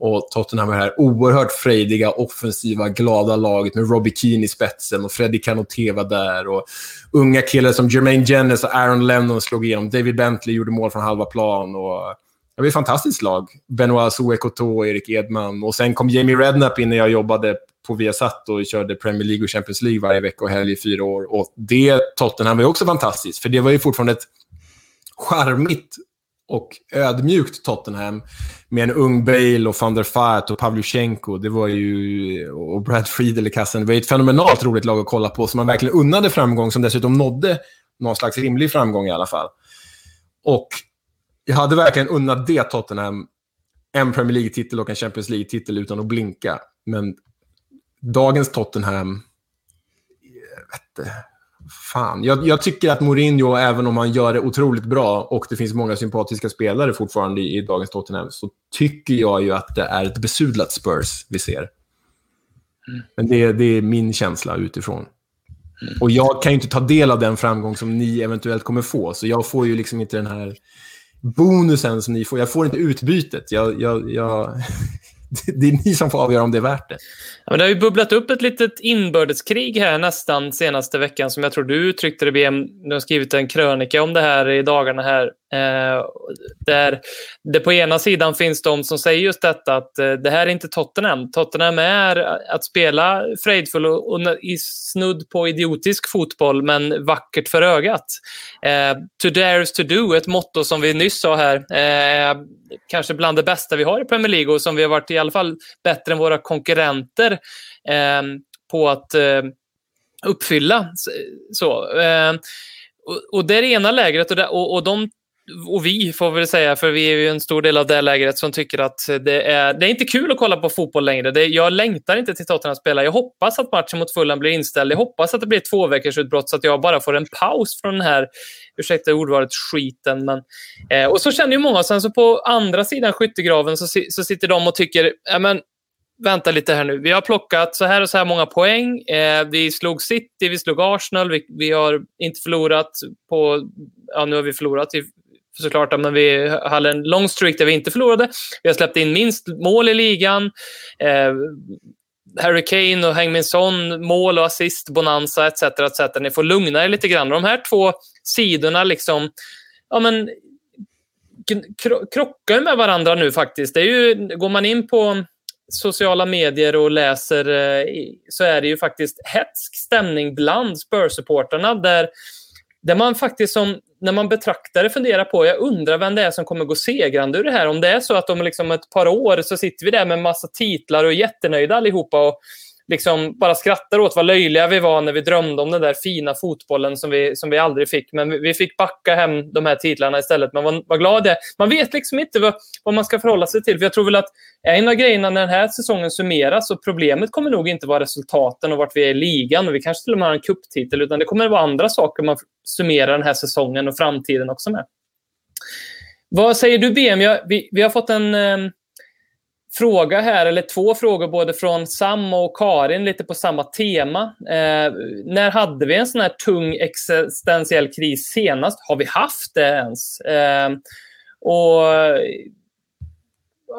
Och Tottenham var det här oerhört frejdiga, offensiva, glada laget med Robbie Keane i spetsen och Freddie Canoté var där. Och unga killar som Jermaine Jennings och Aaron Lennon slog igenom. David Bentley gjorde mål från halva plan. Och det var ett fantastiskt lag. Benoit Souekoto, Erik Edman. Och sen kom Jamie Redknapp in när jag jobbade på Viasat och körde Premier League och Champions League varje vecka och helg i fyra år. Och det Tottenham var också fantastiskt, för det var ju fortfarande ett charmigt och ödmjukt Tottenham med en ung Bale och van der Vaart och Pavlyuchenko. Det var ju, och Brad Friedel i kassen. Det var ett fenomenalt roligt lag att kolla på som man verkligen unnade framgång, som dessutom nådde någon slags rimlig framgång i alla fall. Och jag hade verkligen unnat det Tottenham en Premier League-titel och en Champions League-titel utan att blinka. Men dagens Tottenham, jag vet fan. Jag, jag, tycker att Mourinho, även om han gör det otroligt bra och det finns många sympatiska spelare fortfarande i, i dagens Tottenham, så tycker jag ju att det är ett besudlat Spurs vi ser. Mm. Men det, det, är min känsla utifrån. Mm. Och jag kan ju inte ta del av den framgång som ni eventuellt kommer få, så jag får ju liksom inte den här bonusen som ni får. Jag får inte utbytet. Jag, jag, jag, det är ni som får avgöra om det är värt det. Ja, men det har ju bubblat upp ett litet inbördeskrig här nästan senaste veckan som jag tror du uttryckte det, BM. Du har skrivit en krönika om det här i dagarna här. Eh, där det på ena sidan finns de som säger just detta att eh, det här är inte Tottenham. Tottenham är att spela frejdfull och, och i snudd på idiotisk fotboll men vackert för ögat. Eh, to dare is to do, ett motto som vi nyss sa här. Eh, Kanske bland det bästa vi har i Premier League och som vi har varit i alla fall bättre än våra konkurrenter eh, på att eh, uppfylla. Så, eh, och, och det är det ena lägret och, det, och, och de och vi får väl säga, för vi är ju en stor del av det lägret som tycker att det är, det är inte kul att kolla på fotboll längre. Det, jag längtar inte till Tottenham att spela. Jag hoppas att matchen mot Fulham blir inställd. Jag hoppas att det blir ett två veckors utbrott så att jag bara får en paus från den här, ursäkta ordvalet, skiten. Men, eh, och så känner ju många. Sen så på andra sidan skyttegraven så, så sitter de och tycker, ja men vänta lite här nu. Vi har plockat så här och så här många poäng. Eh, vi slog City, vi slog Arsenal, vi, vi, har inte förlorat på... Ja, nu har vi förlorat i såklart, men vi hade en lång streak där vi inte förlorade. Vi har släppt in minst mål i ligan. Eh, Harry Kane och Heung-Min Son, mål och assist, bonanza etc. etc. Ni får lugna er lite grann. De här två sidorna liksom, ja men, krockar med varandra nu faktiskt. Det är ju, går man in på sociala medier och läser eh, så är det ju faktiskt hetsk stämning bland Spurs-supporterna där, där man faktiskt som när man betraktar det funderar på, jag undrar vem det är som kommer gå segrande ur det här. Om det är så att om liksom ett par år så sitter vi där med massa titlar och är jättenöjda allihopa och liksom bara skrattar åt vad löjliga vi var när vi drömde om den där fina fotbollen som vi, som vi aldrig fick. Men vi fick backa hem de här titlarna istället. Men vad, vad glad jag är. Man vet liksom inte vad, vad man ska förhålla sig till. För jag tror väl att en av grejerna när den här säsongen summeras och problemet kommer nog inte vara resultaten och vart vi är i ligan och vi kanske till och med har en kupptitel utan det kommer vara andra saker man summerar den här säsongen och framtiden också med. Vad säger du BM? Jag, vi, vi har fått en eh, fråga här, eller två frågor både från Sam och Karin, lite på samma tema. Eh, när hade vi en sån här tung existentiell kris senast? Har vi haft det ens? Eh, och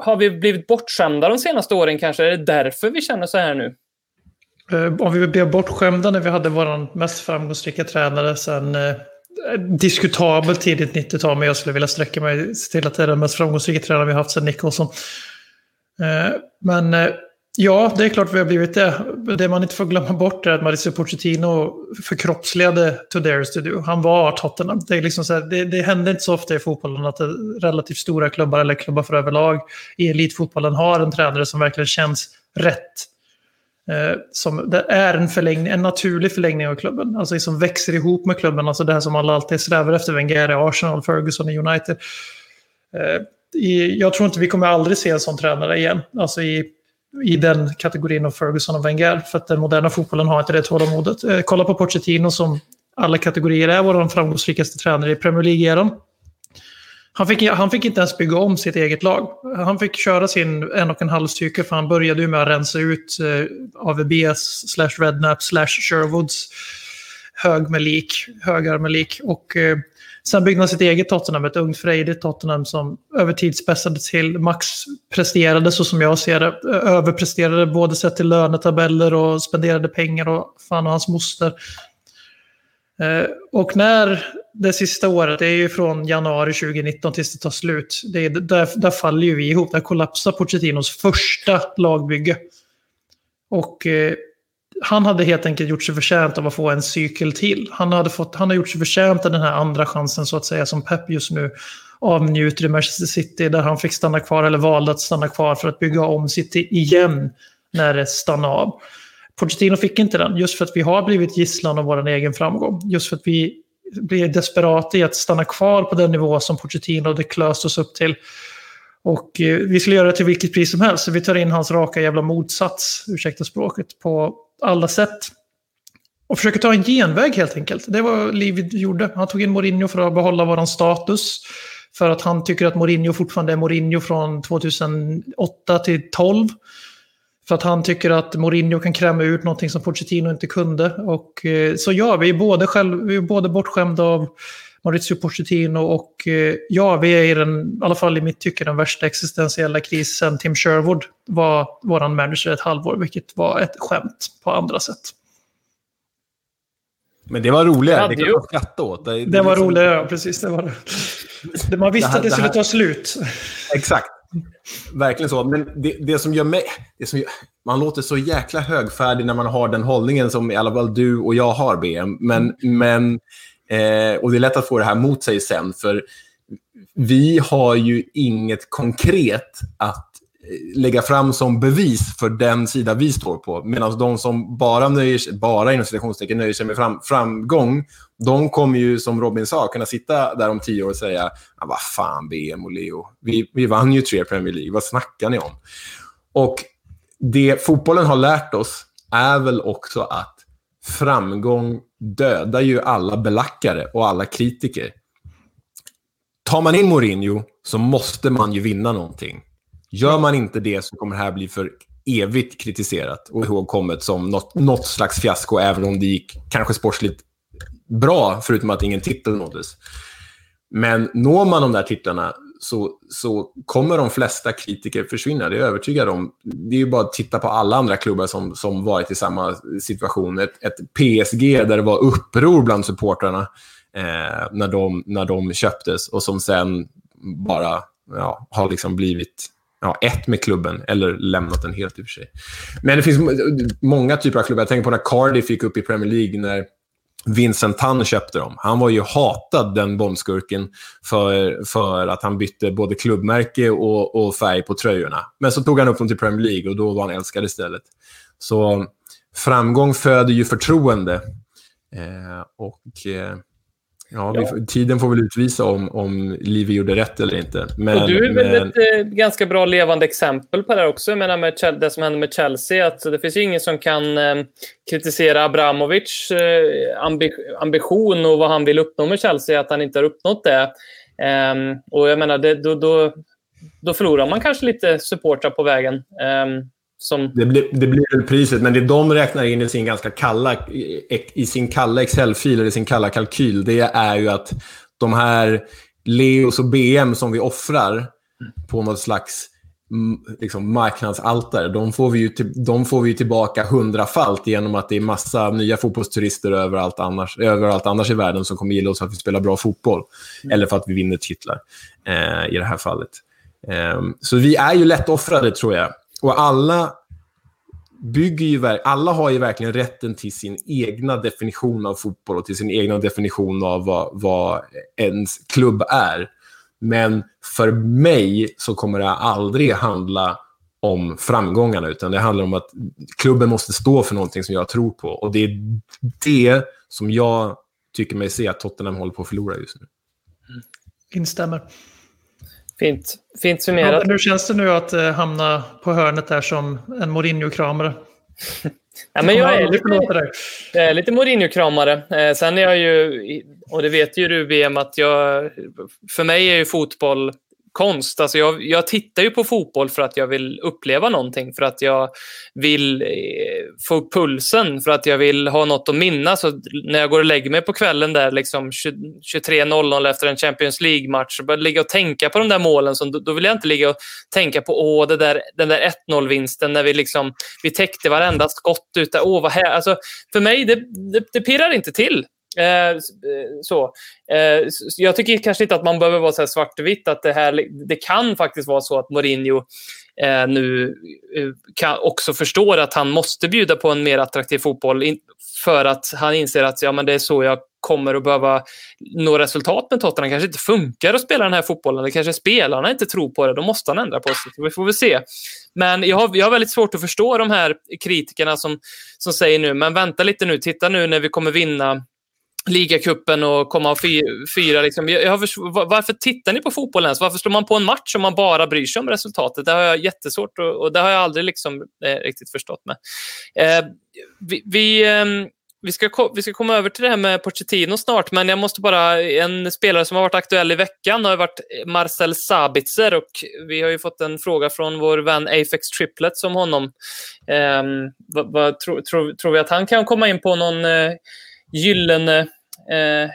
har vi blivit bortskämda de senaste åren kanske? Är det därför vi känner så här nu? Eh, om vi blev bortskämda när vi hade vår mest framgångsrika tränare sen eh, diskutabelt tidigt 90-tal, men jag skulle vilja sträcka mig till att det är den mest framgångsrika tränaren vi haft sedan Nicholson. Eh, men eh, ja, det är klart vi har blivit det. Det man inte får glömma bort är att Mauricio Pochettino förkroppsligade To Studio. to Do. Han var Tottenham. Det, är liksom så här, det, det händer inte så ofta i fotbollen att relativt stora klubbar eller klubbar för överlag i elitfotbollen har en tränare som verkligen känns rätt. Eh, som det är en, förlängning, en naturlig förlängning av klubben. Alltså som växer ihop med klubben. Alltså det här som alla alltid strävar efter. Wenger i Arsenal, Ferguson i United jag tror inte vi kommer aldrig se en sån tränare igen. Alltså i, i den kategorin av Ferguson och Wenger. För att den moderna fotbollen har inte det tålamodet. Eh, kolla på Pochettino som alla kategorier är vår framgångsrikaste tränare i Premier League-eran. Han fick, han fick inte ens bygga om sitt eget lag. Han fick köra sin en och en halv cykel för han började ju med att rensa ut eh, AVBs slash Rednap slash Sherwoods hög med lik, högar med lik. Och eh, sen byggde han sitt eget Tottenham, ett ungt frejdigt Tottenham som över tid spetsade till. Max presterade så som jag ser det. Eh, överpresterade både sett till lönetabeller och spenderade pengar och fan och hans moster. Eh, och när det sista året, det är ju från januari 2019 tills det tar slut, det är, där, där faller ju vi ihop. Där kollapsar Pochettinos första lagbygge. Och eh, han hade helt enkelt gjort sig förtjänt av att få en cykel till. Han, hade fått, han har gjort sig förtjänt av den här andra chansen så att säga som Pep just nu avnjuter i Manchester City där han fick stanna kvar eller valde att stanna kvar för att bygga om City igen när det stannade av. Pochettino fick inte den, just för att vi har blivit gisslan av vår egen framgång. Just för att vi blir desperata i att stanna kvar på den nivå som Pochettino det klöst oss upp till. Och eh, vi skulle göra det till vilket pris som helst. Så vi tar in hans raka jävla motsats, ursäkta språket, på alla sätt. Och försöker ta en genväg helt enkelt. Det var vad Livid gjorde. Han tog in Mourinho för att behålla våran status. För att han tycker att Mourinho fortfarande är Mourinho från 2008 till 2012. För att han tycker att Mourinho kan kräma ut någonting som Pochettino inte kunde. Och, eh, så ja, vi är både, själv, vi är både bortskämda av Maurizio Pochettino och eh, ja, vi är i den, i alla fall i mitt tycke, den värsta existentiella krisen. Tim Sherwood var vår manager ett halvår, vilket var ett skämt på andra sätt. Men det var roligare, det kan man skratta åt. Det, det, det var liksom... roligare, ja precis. Det var det. Man visste det här, att det skulle ta slut. Exakt. Verkligen så. Men det, det som gör mig... Det som gör, man låter så jäkla högfärdig när man har den hållningen som i alla fall du och jag har, BM. Men, men, eh, och det är lätt att få det här mot sig sen, för vi har ju inget konkret att eh, lägga fram som bevis för den sida vi står på. Medan de som bara, nöjer sig, bara inom citationstecken nöjer sig med fram, framgång, de kommer ju, som Robin sa, kunna sitta där om tio år och säga ah, vad fan, BM och Leo. Vi, vi vann ju tre Premier League, vad snackar ni om? Och det fotbollen har lärt oss är väl också att framgång dödar ju alla belackare och alla kritiker. Tar man in Mourinho så måste man ju vinna någonting. Gör man inte det så kommer det här bli för evigt kritiserat och ihågkommet som något, något slags fiasko, även om det gick kanske sportsligt bra, förutom att ingen titel nåddes. Men når man de där titlarna så, så kommer de flesta kritiker försvinna. Det är jag övertygad om. Det är ju bara att titta på alla andra klubbar som, som varit i samma situation. Ett, ett PSG där det var uppror bland supportrarna eh, när, de, när de köptes och som sen bara ja, har liksom blivit ja, ett med klubben eller lämnat den helt i och för sig. Men det finns många typer av klubbar. Jag tänker på när Cardiff gick upp i Premier League när Vincent Tan köpte dem. Han var ju hatad, den bombskurken, för, för att han bytte både klubbmärke och, och färg på tröjorna. Men så tog han upp dem till Premier League och då var han älskad istället. Så framgång föder ju förtroende. Eh, och... Eh, Ja, ja. Får, tiden får väl utvisa om, om Livi gjorde rätt eller inte. Men, och du är väl men... ett eh, ganska bra levande exempel på det här också. Jag menar med det som hände med Chelsea. Att det finns ju ingen som kan eh, kritisera Abramovic eh, ambi ambition och vad han vill uppnå med Chelsea, att han inte har uppnått det. Ehm, och jag menar, det, då, då, då förlorar man kanske lite supportrar på vägen. Som... Det, blir, det blir väl priset, men det de räknar in i sin ganska kalla, i sin kalla Excel-fil, eller sin kalla kalkyl, det är ju att de här Leos och BM som vi offrar på något slags liksom, marknadsaltare, de får, vi ju till, de får vi tillbaka hundrafalt genom att det är massa nya fotbollsturister överallt annars, överallt annars i världen som kommer gilla oss för att vi spelar bra fotboll. Mm. Eller för att vi vinner titlar eh, i det här fallet. Eh, så vi är ju lätt offrade, tror jag. Och alla bygger ju, alla har ju verkligen rätten till sin egna definition av fotboll och till sin egna definition av vad, vad ens klubb är. Men för mig så kommer det aldrig handla om framgångarna, utan det handlar om att klubben måste stå för någonting som jag tror på. Och det är det som jag tycker mig se att Tottenham håller på att förlora just nu. Instämmer. Fint, Fint summerat. Ja, hur känns det nu att uh, hamna på hörnet där som en Mourinho-kramare? Ja, men jag, är lite, jag är lite Mourinho-kramare. Eh, sen är jag ju, och det vet ju du VM, att jag, för mig är ju fotboll konst. Alltså jag, jag tittar ju på fotboll för att jag vill uppleva någonting, för att jag vill eh, få upp pulsen, för att jag vill ha något att minnas. Och när jag går och lägger mig på kvällen där liksom 23.00 efter en Champions League-match och börjar ligga och tänka på de där målen, så då, då vill jag inte ligga och tänka på åh, det där, den där 1-0-vinsten när vi, liksom, vi täckte varenda skott. Utan, Åh, vad här. Alltså, för mig, det, det, det pirrar inte till. Eh, eh, så. Eh, jag tycker kanske inte att man behöver vara så svartvitt. Att det, här, det kan faktiskt vara så att Mourinho eh, nu eh, kan, också förstår att han måste bjuda på en mer attraktiv fotboll in, för att han inser att ja, men det är så jag kommer att behöva nå resultat med Tottenham. kanske inte funkar att spela den här fotbollen. Det kanske spelarna inte tror på det. Då måste han ändra på sig. Vi får väl se. Men jag har, jag har väldigt svårt att förstå de här kritikerna som, som säger nu, men vänta lite nu. Titta nu när vi kommer vinna ligacupen och komma fyra. Liksom. Jag har, varför tittar ni på fotboll ens? Varför slår man på en match om man bara bryr sig om resultatet? Det har jag jättesvårt och, och det har jag aldrig liksom, eh, riktigt förstått med. Eh, vi, vi, eh, vi, ska, vi ska komma över till det här med Pochettino snart, men jag måste bara... En spelare som har varit aktuell i veckan har varit Marcel Sabitzer och vi har ju fått en fråga från vår vän Afex Triplet som honom. Eh, vad, vad, tro, tro, tror vi att han kan komma in på någon eh, gyllene eh,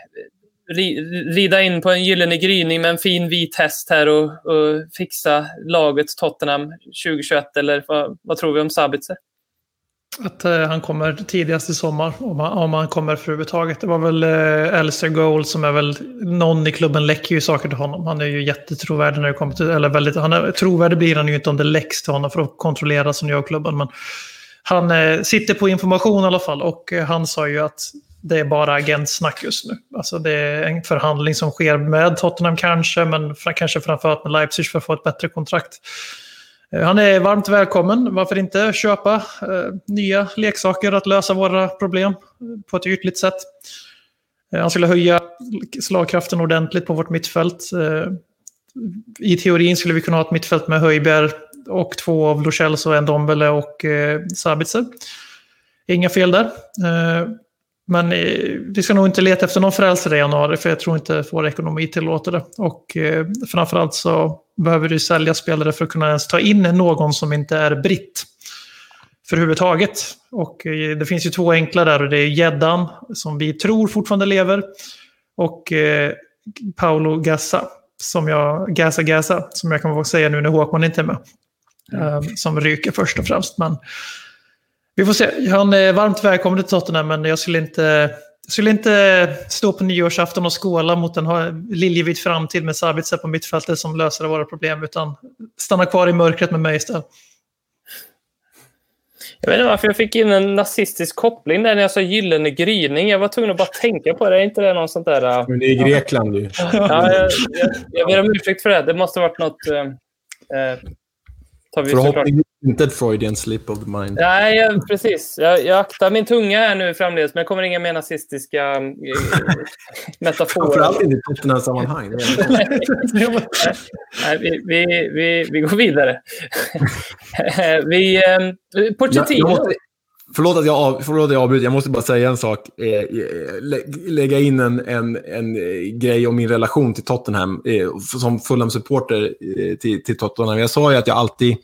rida in på en gyllene gryning med en fin vit häst här och, och fixa laget Tottenham 2021? Eller vad, vad tror vi om Sabitzer? Att eh, han kommer tidigast i sommar, om han, om han kommer för överhuvudtaget. Det var väl eh, Elster Goal som är väl, någon i klubben läcker ju saker till honom. Han är ju jättetrovärdig när det kommer till, eller väldigt, han är, trovärdig blir han ju inte om det läcks till honom för att kontrollera som gör klubben. Men han eh, sitter på information i alla fall och eh, han sa ju att det är bara agentsnack just nu. Alltså det är en förhandling som sker med Tottenham kanske, men kanske framförallt med Leipzig för att få ett bättre kontrakt. Eh, han är varmt välkommen. Varför inte köpa eh, nya leksaker att lösa våra problem eh, på ett ytligt sätt. Eh, han skulle höja slagkraften ordentligt på vårt mittfält. Eh, I teorin skulle vi kunna ha ett mittfält med Höjberg och två av Lucells och en Dombele och eh, Sabitzer. Inga fel där. Eh, men eh, vi ska nog inte leta efter någon frälsare i januari för jag tror inte vår ekonomi tillåter det. Och eh, framförallt så behöver du sälja spelare för att kunna ens ta in någon som inte är britt. För överhuvudtaget. Och eh, det finns ju två enkla där och det är Gäddan som vi tror fortfarande lever. Och eh, Paolo Gassa. Som jag, Gassa Gassa, som jag kan säga nu när Håkman inte är med. Mm. som ryker först och främst. Men vi får se. Han är varmt välkommen till Tottenham, men jag skulle inte, jag skulle inte stå på nyårsafton och skåla mot en liljevit framtid med Sabitzer på mittfältet som löser våra problem, utan stanna kvar i mörkret med mig istället. Jag vet inte varför jag fick in en nazistisk koppling där när jag sa gyllene gryning. Jag var tvungen att bara tänka på det. Är inte det något sånt där... Uh... Men det är Grekland ju. Ja, jag, jag, jag ber om ursäkt för det. Det måste ha varit något... Uh, uh, Förhoppningsvis inte ett Freudian slip of the mind. Nej, jag, precis. Jag, jag aktar min tunga här nu framledes, men det kommer inga mer nazistiska äh, metaforer. Framförallt inte i Tottenham-sammanhang. Nej, vi, vi, vi, vi går vidare. vi, eh, Pochettino. Jag, Förlåt att, jag, förlåt att jag avbryter, jag måste bara säga en sak. Eh, eh lä, lägga in en, en, en eh, grej om min relation till Tottenham. Eh, som Fulham-supporter eh, till, till Tottenham. Jag sa ju att jag alltid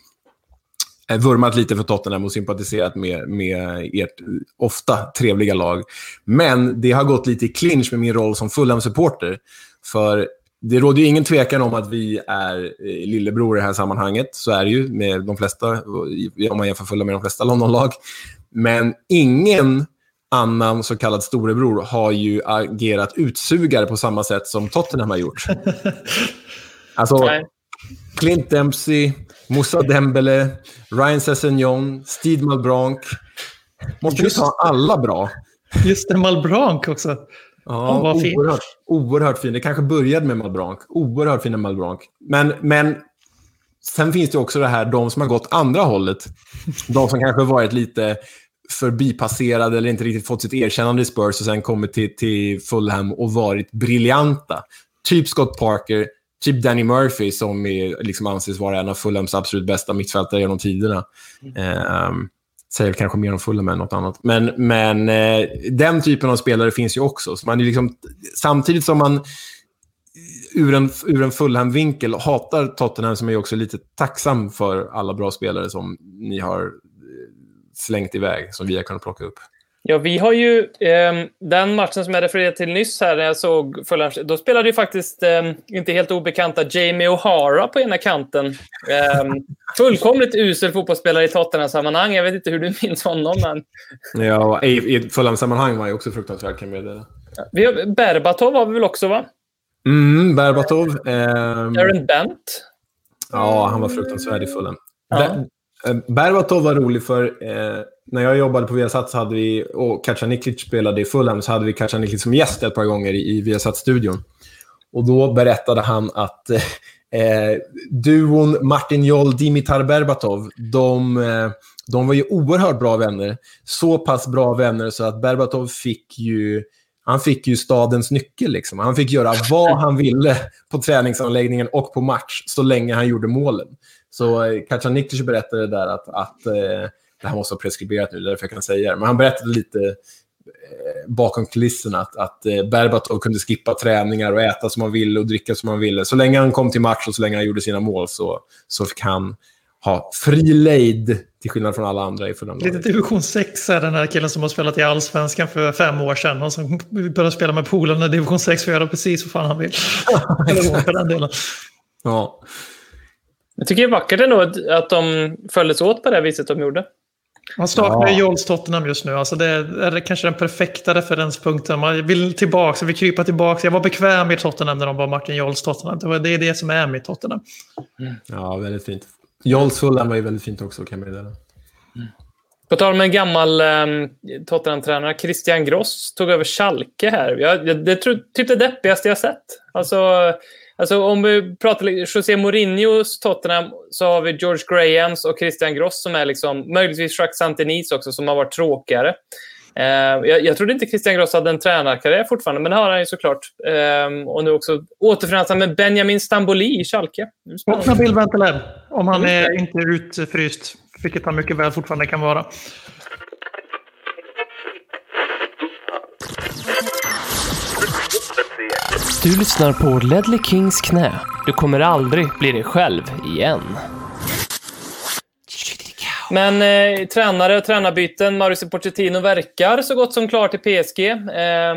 vurmat lite för Tottenham och sympatiserat med, med ert ofta trevliga lag. Men det har gått lite i clinch med min roll som Fulham-supporter. För det råder ju ingen tvekan om att vi är eh, lillebror i det här sammanhanget. Så är det ju med de flesta, om man jämför Fulham med de flesta Londonlag. Men ingen annan så kallad storebror har ju agerat utsugare på samma sätt som Tottenham har gjort. Alltså, Clint Dempsey, Moussa Dembele, Ryan Sessegnon, Steve Malbranc. Måste Just... vi ta alla bra? Just det, Malbranc också. Ja, oh, oerhört, oerhört fin. Det kanske började med Malbranc. Oerhört fina Malbranc. Men, men sen finns det också det här, de som har gått andra hållet. De som kanske varit lite förbipasserade eller inte riktigt fått sitt erkännande i Spurs och sen kommit till, till Fulham och varit briljanta. Typ Scott Parker, typ Danny Murphy som är, liksom anses vara en av Fulhams absolut bästa mittfältare genom tiderna. Eh, säger kanske mer om Fulham än något annat. Men, men eh, den typen av spelare finns ju också. Så man är liksom, samtidigt som man ur en, ur en Fulham-vinkel hatar Tottenham som är också lite tacksam för alla bra spelare som ni har eh, slängt iväg, som vi har kunnat plocka upp. Ja, vi har ju eh, den matchen som jag refererade till nyss här när jag såg Fulham. Då spelade ju faktiskt eh, inte helt obekanta Jamie O'Hara på ena kanten. Eh, fullkomligt usel fotbollsspelare i Tottenham-sammanhang. Jag vet inte hur du minns honom, men... Ja, i, i Fulham-sammanhang var han också fruktansvärd, kan jag meddela. Vi har, Berbatov har vi väl också, va? Mm, Berbatov. Eh, Aaron Bent. Ja, han var fruktansvärd i Fulham. Ja. Eh, Berbatov var rolig för eh, när jag jobbade på Viasat så hade vi, och Kacaniklic spelade i Fulham, så hade vi Kacaniklic som gäst ett par gånger i, i Viasat-studion. Och då berättade han att eh, eh duon Martin Joll, Dimitar Berbatov, de, eh, de var ju oerhört bra vänner. Så pass bra vänner så att Berbatov fick ju han fick ju stadens nyckel. Liksom. Han fick göra vad han ville på träningsanläggningen och på match så länge han gjorde målen. Så eh, Kacaniklic berättade där att, att eh, det här måste vara preskriberat nu, därför jag kan säga det. Men han berättade lite eh, bakom kulisserna att, att eh, Berbatov kunde skippa träningar och äta som han ville och dricka som han ville. Så länge han kom till match och så länge han gjorde sina mål så, så fick han ha fri lejd till skillnad från alla andra i Fulham. Lite division 6 är den här killen som har spelat i Allsvenskan för fem år sedan och som började spela med polarna i division 6 för att göra precis vad fan han vill. Eller för den delen. Ja. Jag tycker det är vackert ändå att de följdes åt på det viset de gjorde. Man saknar ja. Jols Tottenham just nu. Alltså det är kanske den perfekta referenspunkten. Man vill tillbaka, vill krypa tillbaka. Jag var bekväm i Tottenham när de var Martin Jols Tottenham. Det är det som är mitt Tottenham. Mm. Ja, väldigt fint. Jols Fulham var ju väldigt fint också, kan jag meddela. Mm. På tal om en gammal eh, Tottenham-tränare, Christian Gross tog över Schalke här. Jag, jag, det är typ det deppigaste jag sett. Alltså, Alltså om vi pratar José Mourinhos Tottenham så har vi George Grahams och Christian Gross som är liksom, möjligtvis Jacques Santinis också som har varit tråkigare. Uh, jag, jag trodde inte Christian Gross hade en tränarkarriär fortfarande, men det har han ju såklart. Uh, och nu också återförenas han med Benjamin Stamboli i Schalke. Och Nabil Bentaleb, om han är inte utfryst, vilket han mycket väl fortfarande kan vara. Du lyssnar på Ledley Kings knä. Du kommer aldrig bli dig själv igen. Men eh, tränare och tränarbyten. Mauricio Pochettino verkar så gott som klar till PSG. Eh,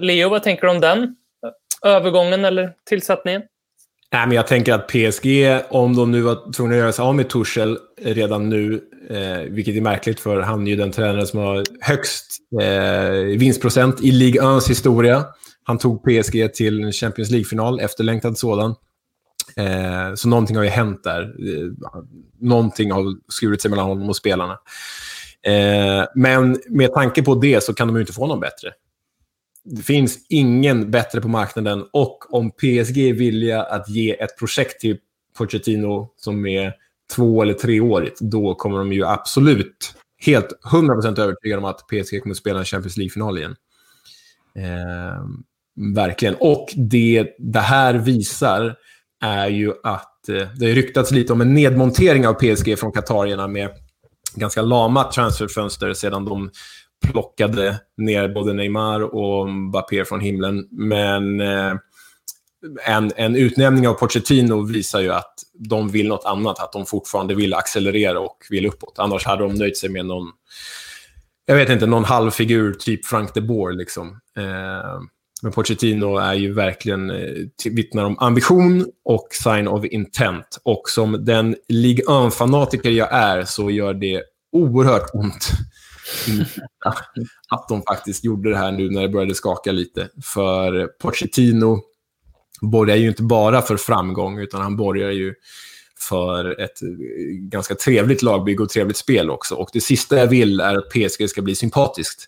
Leo, vad tänker du om den övergången eller tillsättningen? Nej, men jag tänker att PSG, om de nu var tvungna att göra sig av med Tuchel redan nu, eh, vilket är märkligt för han är ju den tränare som har högst eh, vinstprocent i Ligue 1 historia. Han tog PSG till en Champions League-final, efterlängtad sådan. Eh, så någonting har ju hänt där. Eh, någonting har skurit sig mellan honom och spelarna. Eh, men med tanke på det så kan de ju inte få någon bättre. Det finns ingen bättre på marknaden och om PSG är villiga att ge ett projekt till Pochettino som är två eller treårigt, då kommer de ju absolut, helt 100% övertygade om att PSG kommer att spela en Champions League-final igen. Eh, Verkligen. Och det det här visar är ju att eh, det har ryktats lite om en nedmontering av PSG från katarierna med ganska lama transferfönster sedan de plockade ner både Neymar och Mbappé från himlen. Men eh, en, en utnämning av Pochettino visar ju att de vill något annat, att de fortfarande vill accelerera och vill uppåt. Annars hade de nöjt sig med någon, jag vet inte, någon halvfigur, typ Frank de Boer. Liksom. Eh, men Pochettino är ju verkligen eh, vittnar om ambition och sign of intent. Och som den Ligue 1-fanatiker jag är så gör det oerhört ont att de faktiskt gjorde det här nu när det började skaka lite. För Pochettino borgar ju inte bara för framgång, utan han borgar ju för ett eh, ganska trevligt lagbygge och trevligt spel också. Och det sista jag vill är att PSG ska bli sympatiskt.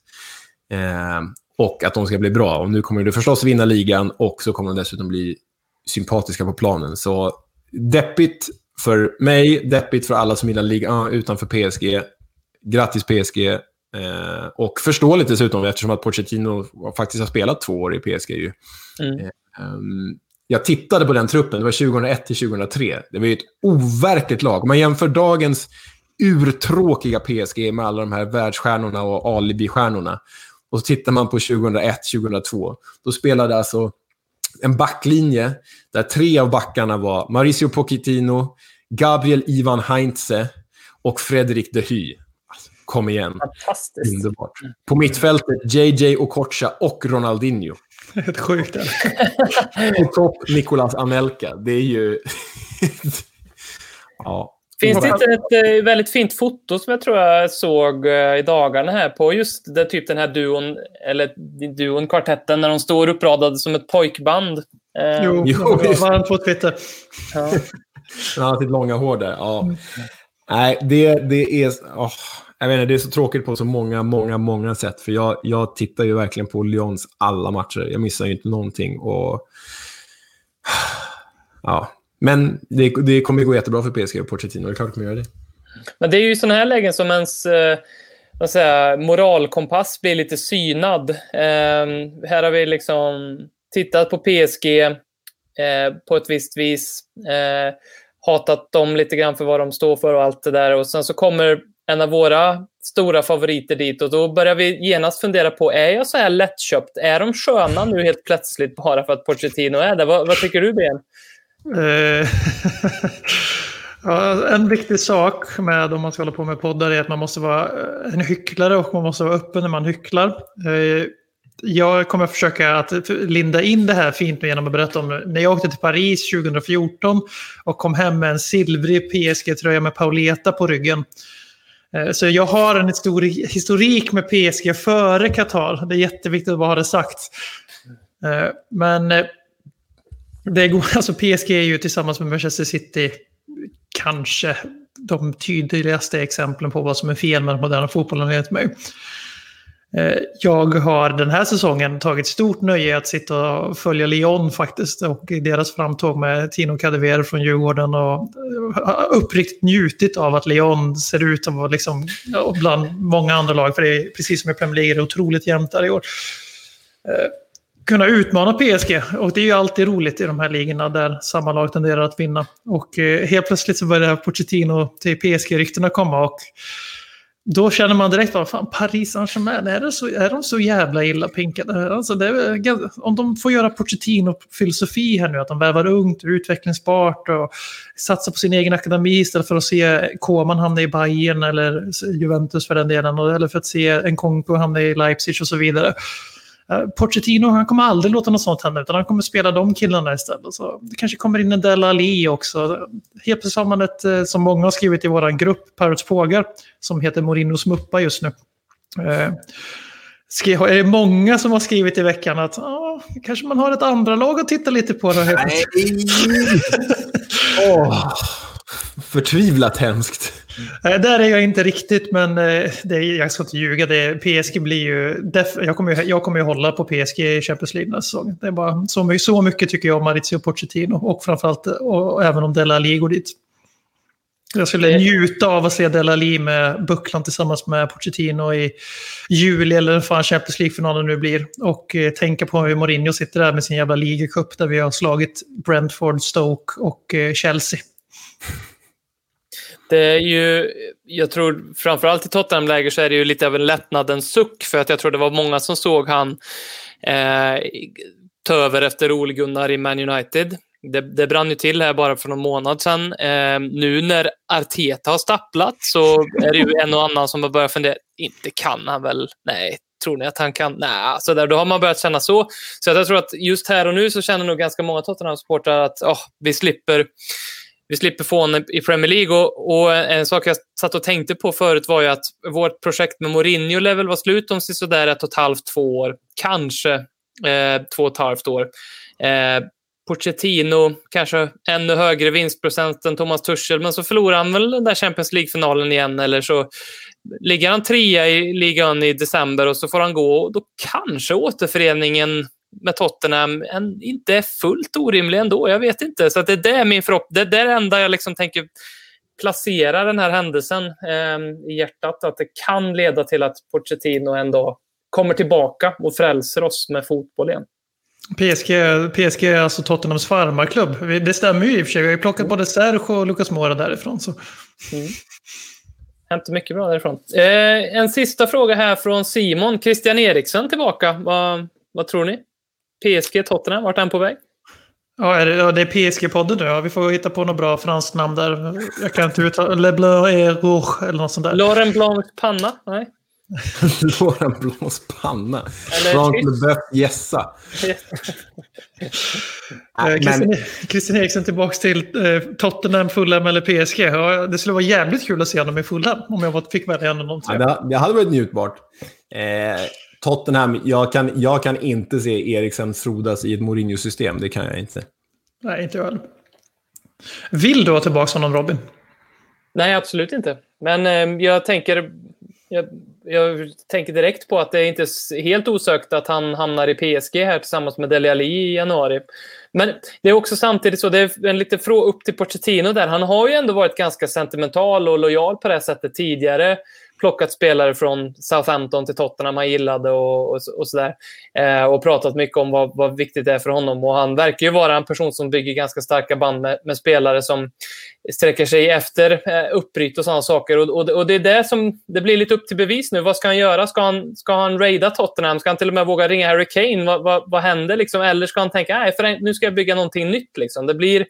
Eh, och att de ska bli bra. Och nu kommer de förstås vinna ligan och så kommer de dessutom bli sympatiska på planen. Så deppigt för mig, deppigt för alla som gillar ligan utanför PSG. Grattis PSG. Eh, och förståeligt dessutom eftersom att Pochettino faktiskt har spelat två år i PSG. Ju. Mm. Eh, um, jag tittade på den truppen, det var 2001 till 2003. Det var ju ett overkligt lag. Om man jämför dagens urtråkiga PSG med alla de här världsstjärnorna och alibi-stjärnorna. Och så tittar man på 2001-2002. Då spelade alltså en backlinje där tre av backarna var Mauricio Pochettino, Gabriel Ivan Heinze och Fredrik de Hy. Alltså, kom igen. Fantastiskt. Underbart. På mittfältet JJ Okocha och Ronaldinho. Helt sjukt. På topp Nicolas Anelka. Det är ju... ja. Finns det inte ett eh, väldigt fint foto som jag tror jag såg eh, i dagarna här på just det, typ den här duon, eller duon, kvartetten, när de står uppradade som ett pojkband? Eh, jo, jo det var på Twitter. Ja. Han har sitt långa hår där. Ja. Mm. Nej, det, det är... Oh, jag vet inte, det är så tråkigt på så många, många, många sätt. För jag, jag tittar ju verkligen på Lyons alla matcher. Jag missar ju inte någonting. Och, ja. Men det, det kommer gå jättebra för PSG och Pochettino. Det är klart att de gör det. Men det är ju sådana här lägen som ens eh, vad säger, moralkompass blir lite synad. Eh, här har vi liksom tittat på PSG eh, på ett visst vis. Eh, hatat dem lite grann för vad de står för och allt det där. Och sen så kommer en av våra stora favoriter dit och då börjar vi genast fundera på, är jag så här lättköpt? Är de sköna nu helt plötsligt bara för att Pochettino är där? Vad, vad tycker du, Ben? Eh, ja, en viktig sak med om man ska hålla på med poddar är att man måste vara eh, en hycklare och man måste vara öppen när man hycklar. Eh, jag kommer försöka att linda in det här fint genom att berätta om när jag åkte till Paris 2014 och kom hem med en silvrig PSG-tröja med Pauleta på ryggen. Så jag har en historik med PSG före Qatar. Det är jätteviktigt att ha det sagt. Men det går, alltså PSG är ju tillsammans med Manchester City kanske de tydligaste exemplen på vad som är fel med den moderna fotbollen enligt mig. Eh, jag har den här säsongen tagit stort nöje att sitta och följa Lyon faktiskt och deras framtåg med Tino Kadewere från Djurgården och eh, uppriktigt njutit av att Lyon ser ut att vara liksom, bland många andra lag, för det är precis som i Premier League, det är otroligt jämnt där i år. Eh, Kunna utmana PSG och det är ju alltid roligt i de här ligorna där samma lag tenderar att vinna. Och eh, helt plötsligt så börjar Pochettino till PSG-ryktena komma och då känner man direkt att fan, Paris Saint-Germain, är, är de så jävla illa pinkade? Alltså är, om de får göra Pochettino-filosofi här nu, att de värvar ungt utvecklingsbart och satsar på sin egen akademi istället för att se Koman hamna i Bayern eller Juventus för den delen, eller för att se en Konko hamna i Leipzig och så vidare. Uh, Pochettino han kommer aldrig låta något sånt hända, utan han kommer spela de killarna istället. Så det kanske kommer in en Del Ali också. Helt plötsligt har man ett, eh, som många har skrivit i vår grupp, Parrots Pågar, som heter Morinos Muppa just nu. Uh, är det många som har skrivit i veckan att ah, kanske man har ett andra lag att titta lite på? Då, Nej! oh, förtvivlat hemskt. Mm. Där är jag inte riktigt, men eh, det jag ska inte ljuga. Det, PSG blir ju... Def, jag, kommer ju jag kommer ju hålla på PSG i Champions League nästa säsong. Det är bara så mycket, så mycket tycker jag om Maurizio Pochettino och framförallt och, och även om Della Ali går dit. Jag skulle njuta av att se Della Ali med bucklan tillsammans med Pochettino i juli eller fan Champions League-finalen nu blir. Och eh, tänka på hur Mourinho sitter där med sin jävla ligacup där vi har slagit Brentford, Stoke och eh, Chelsea. Det är ju, jag tror framförallt i Tottenham-läger så är det ju lite av en lättnadens suck för att jag tror det var många som såg han eh, ta över efter Ole Gunnar i Man United. Det, det brann ju till här bara för någon månad sedan. Eh, nu när Arteta har stapplat så är det ju en och annan som har börjat fundera, inte kan han väl? Nej, tror ni att han kan? Nej, så där, då har man börjat känna så. Så jag tror att just här och nu så känner nog ganska många Tottenham-supportrar att oh, vi slipper vi slipper få honom i Premier League. Och, och, en sak jag satt och tänkte på förut var ju att vårt projekt med Mourinho lär väl vara slut om sådär ett och ett halvt, två år. Kanske eh, två och ett halvt år. Eh, Pochettino, kanske ännu högre vinstprocent än Thomas Tuchel, men så förlorar han väl den där Champions League-finalen igen eller så ligger han trea i ligan i december och så får han gå och då kanske återföreningen med Tottenham en, inte är fullt orimlig ändå. Jag vet inte. Så det, det är min förhoppning. Det, det är det enda jag liksom tänker placera den här händelsen eh, i hjärtat. Att det kan leda till att Pochettino ändå kommer tillbaka och frälser oss med fotboll igen. PSG, PSG är alltså Tottenhams farmarklubb. Det stämmer ju i och för sig. Vi har ju plockat både Serge och Lucas Moura därifrån. Så. Mm. Hämtar mycket bra därifrån. Eh, en sista fråga här från Simon. Christian Eriksen tillbaka. Vad, vad tror ni? PSG, Tottenham, vart är han på väg? Ja, är det, ja, det är PSG-podden nu. Ja, vi får hitta på något bra franskt namn där. Jag kan inte uttala... Le Bleu et Rouge eller något sånt där. Laurent Blanc panna? Nej. Laurent Blancs panna. Frank Leboeuf gässa. Christian Eriksen tillbaka till eh, Tottenham, Fulham eller PSG. Ja, det skulle vara jävligt kul att se honom i Fulham om jag fick välja en av de tre. Ja, det hade varit njutbart. Eh, Tottenham, jag kan, jag kan inte se Eriksen frodas i ett Mourinho-system. Det kan jag inte. Nej, inte jag heller. Vill du ha tillbaka honom, Robin? Nej, absolut inte. Men eh, jag tänker... Jag, jag, tänker direkt på att det är inte är helt osökt att han hamnar i PSG här tillsammans med Dele Alli i januari. Men det är också samtidigt så, det är en liten fråga upp till Pochettino där. Han har ju ändå varit ganska sentimental och lojal på det här sättet tidigare plockat spelare från Southampton till Tottenham han gillade och, och, och sådär. Eh, och pratat mycket om vad, vad viktigt det är för honom. Och han verkar ju vara en person som bygger ganska starka band med, med spelare som sträcker sig efter eh, uppbryt och sådana saker. Och, och, och, det är det som det blir lite upp till bevis nu. Vad ska han göra? Ska han, ska han raida Tottenham? Ska han till och med våga ringa Harry Kane? Vad, vad, vad händer? Liksom? Eller ska han tänka nej, nu ska jag bygga någonting nytt? Liksom? Det, blir,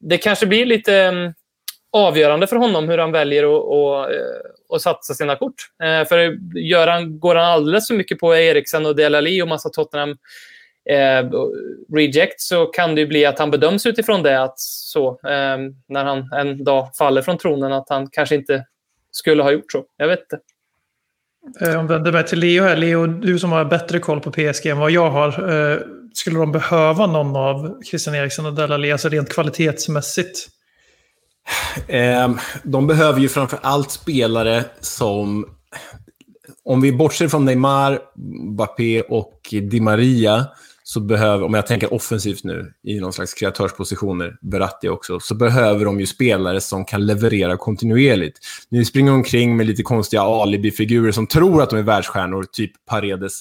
det kanske blir lite mm, avgörande för honom hur han väljer att och, eh, och satsa sina kort. Eh, för gör han, går han alldeles för mycket på Eriksen och Delali och massa Tottenham eh, reject så kan det bli att han bedöms utifrån det att så, eh, när han en dag faller från tronen att han kanske inte skulle ha gjort så. Jag vet inte. Eh, om jag vänder mig till Leo här. Leo, du som har bättre koll på PSG än vad jag har. Eh, skulle de behöva någon av Christian Eriksen och Delali, alltså rent kvalitetsmässigt? Ehm, de behöver ju framför allt spelare som... Om vi bortser från Neymar, Mbappé och Di Maria, så behöver, om jag tänker offensivt nu, i någon slags kreatörspositioner, Beratti också, så behöver de ju spelare som kan leverera kontinuerligt. Ni springer omkring med lite konstiga alibi-figurer som tror att de är världsstjärnor, typ Paredes,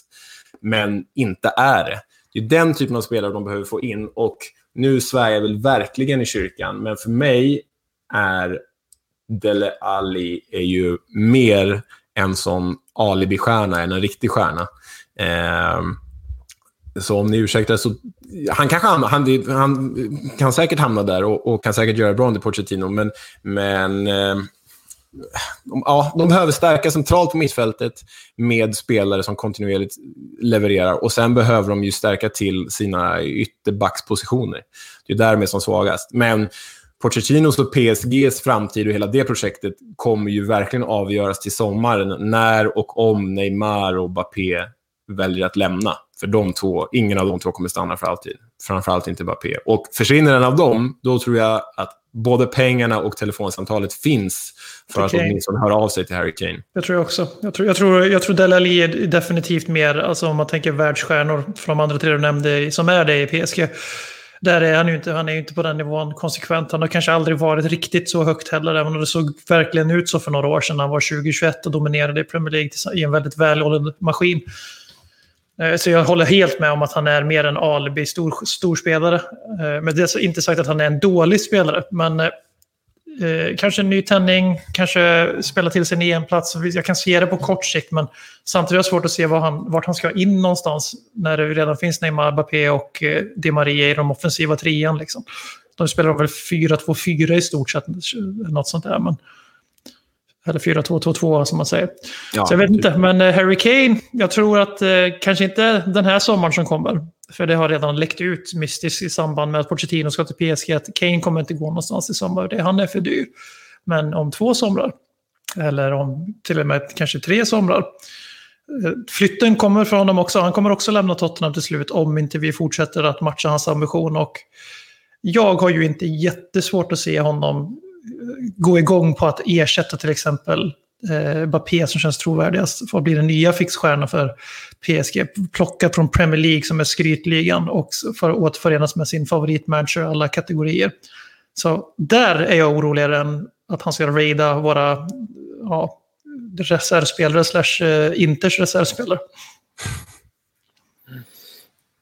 men inte är det. Det är den typen av spelare de behöver få in och nu svär jag väl verkligen i kyrkan, men för mig är Dele Alli är ju mer en sån alibi-stjärna än en riktig stjärna. Eh, så om ni ursäktar så... Han, kanske hamna, han, han kan säkert hamna där och, och kan säkert göra bra under Pochettino, men, men eh, de, ja, de behöver stärka centralt på mittfältet med spelare som kontinuerligt levererar. Och Sen behöver de ju stärka till sina ytterbackspositioner. Det är därmed som svagast. Men Pochettinos och PSGs framtid och hela det projektet kommer ju verkligen avgöras till sommaren när och om Neymar och Mbappé väljer att lämna. För de två, ingen av de två kommer stanna för alltid. Framförallt inte Mbappé. Och försvinner en av dem, då tror jag att både pengarna och telefonsamtalet finns för att åtminstone höra av sig till Harry Kane. Jag tror också. Jag tror, jag tror, jag tror Dele Alli är definitivt mer, alltså om man tänker världsstjärnor från de andra tre du nämnde, som är det i PSG där är han ju inte, han är ju inte på den nivån konsekvent. Han har kanske aldrig varit riktigt så högt heller, även om det såg verkligen ut så för några år sedan. Han var 2021 och dominerade i Premier League i en väldigt välhållen maskin. Eh, så jag håller helt med om att han är mer en alibi stor, storspelare. Eh, men det är inte sagt att han är en dålig spelare. Men eh, eh, kanske en ny tändning, kanske spela till sig en EM-plats. Jag kan se det på kort sikt, men samtidigt är det svårt att se var han, vart han ska in någonstans när det redan finns Neymar, Mbappé och eh, Di Maria i de offensiva trean. Liksom. De spelar väl 4-2-4 i stort sett, något sånt där. Men, eller 4-2-2-2 som man säger. Ja, så jag vet typ. inte, men eh, Harry Kane, jag tror att eh, kanske inte den här sommaren som kommer. För det har redan läckt ut mystiskt i samband med att Pochettino ska till PSG att Kane kommer inte gå någonstans i sommar. Det, han är för dyr. Men om två somrar, eller om till och med kanske tre somrar, eh, Flytten kommer från honom också. Han kommer också lämna Tottenham till slut om inte vi fortsätter att matcha hans ambition. Och jag har ju inte jättesvårt att se honom eh, gå igång på att ersätta till exempel eh, Bappé som känns trovärdigast för att bli den nya fixstjärnan för PSG. Plockat från Premier League som är skrytligan och för att återförenas med sin favoritmanager i alla kategorier. Så där är jag oroligare än att han ska raida våra ja, reservspelare slash eh, Inters reservspelare.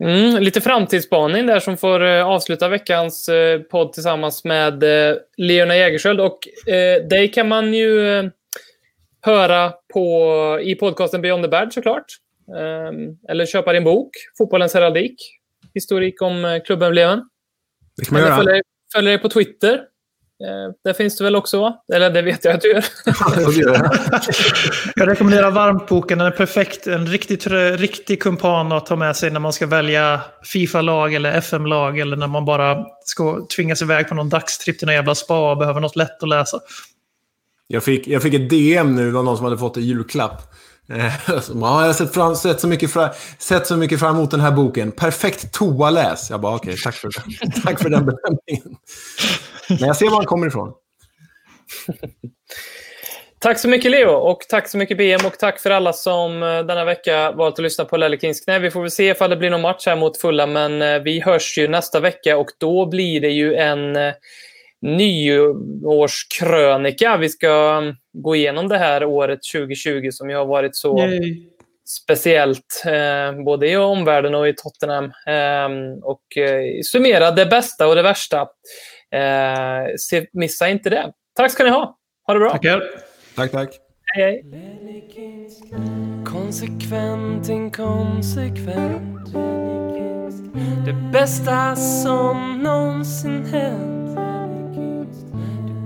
Mm, lite framtidsspaning där som får eh, avsluta veckans eh, podd tillsammans med eh, Leona Jägerskiöld. Och eh, dig kan man ju höra på, i podcasten Beyond the Bad såklart. Ehm, eller köpa din bok, Fotbollens heraldik. Historik om eh, klubbemblemen. Det kan man göra. Följ, följ dig på Twitter. Eh, där finns du väl också? Eller det vet jag att du gör. Jag. Rekommenderar varmt boken. Den är perfekt. En riktig, riktig kumpan att ta med sig när man ska välja Fifa-lag eller FM-lag eller när man bara ska tvingas iväg på någon dagstripp till någon jävla spa och behöver något lätt att läsa. Jag fick, jag fick ett DM nu av någon som hade fått en julklapp. Eh, som, ja, jag har sett, fram, sett, så mycket fra, sett så mycket fram emot den här boken. Perfekt toaläs. Jag bara, okej, tack, för, tack för den bedömningen. Men jag ser var han kommer ifrån. Tack så mycket Leo och tack så mycket BM och tack för alla som eh, denna vecka valt att lyssna på Lelle Kings knä. Vi får väl se ifall det blir någon match här mot Fulla, men eh, vi hörs ju nästa vecka och då blir det ju en eh, nyårskrönika. Vi ska mm, gå igenom det här året 2020 som ju har varit så Yay. speciellt, eh, både i omvärlden och i Tottenham. Eh, och eh, summera det bästa och det värsta. Eh, se, missa inte det. Tack ska ni ha. Ha det bra. Tackar. Tack, tack. Hej, hej. Konsekvent, inkonsekvent Det bästa som någonsin hänt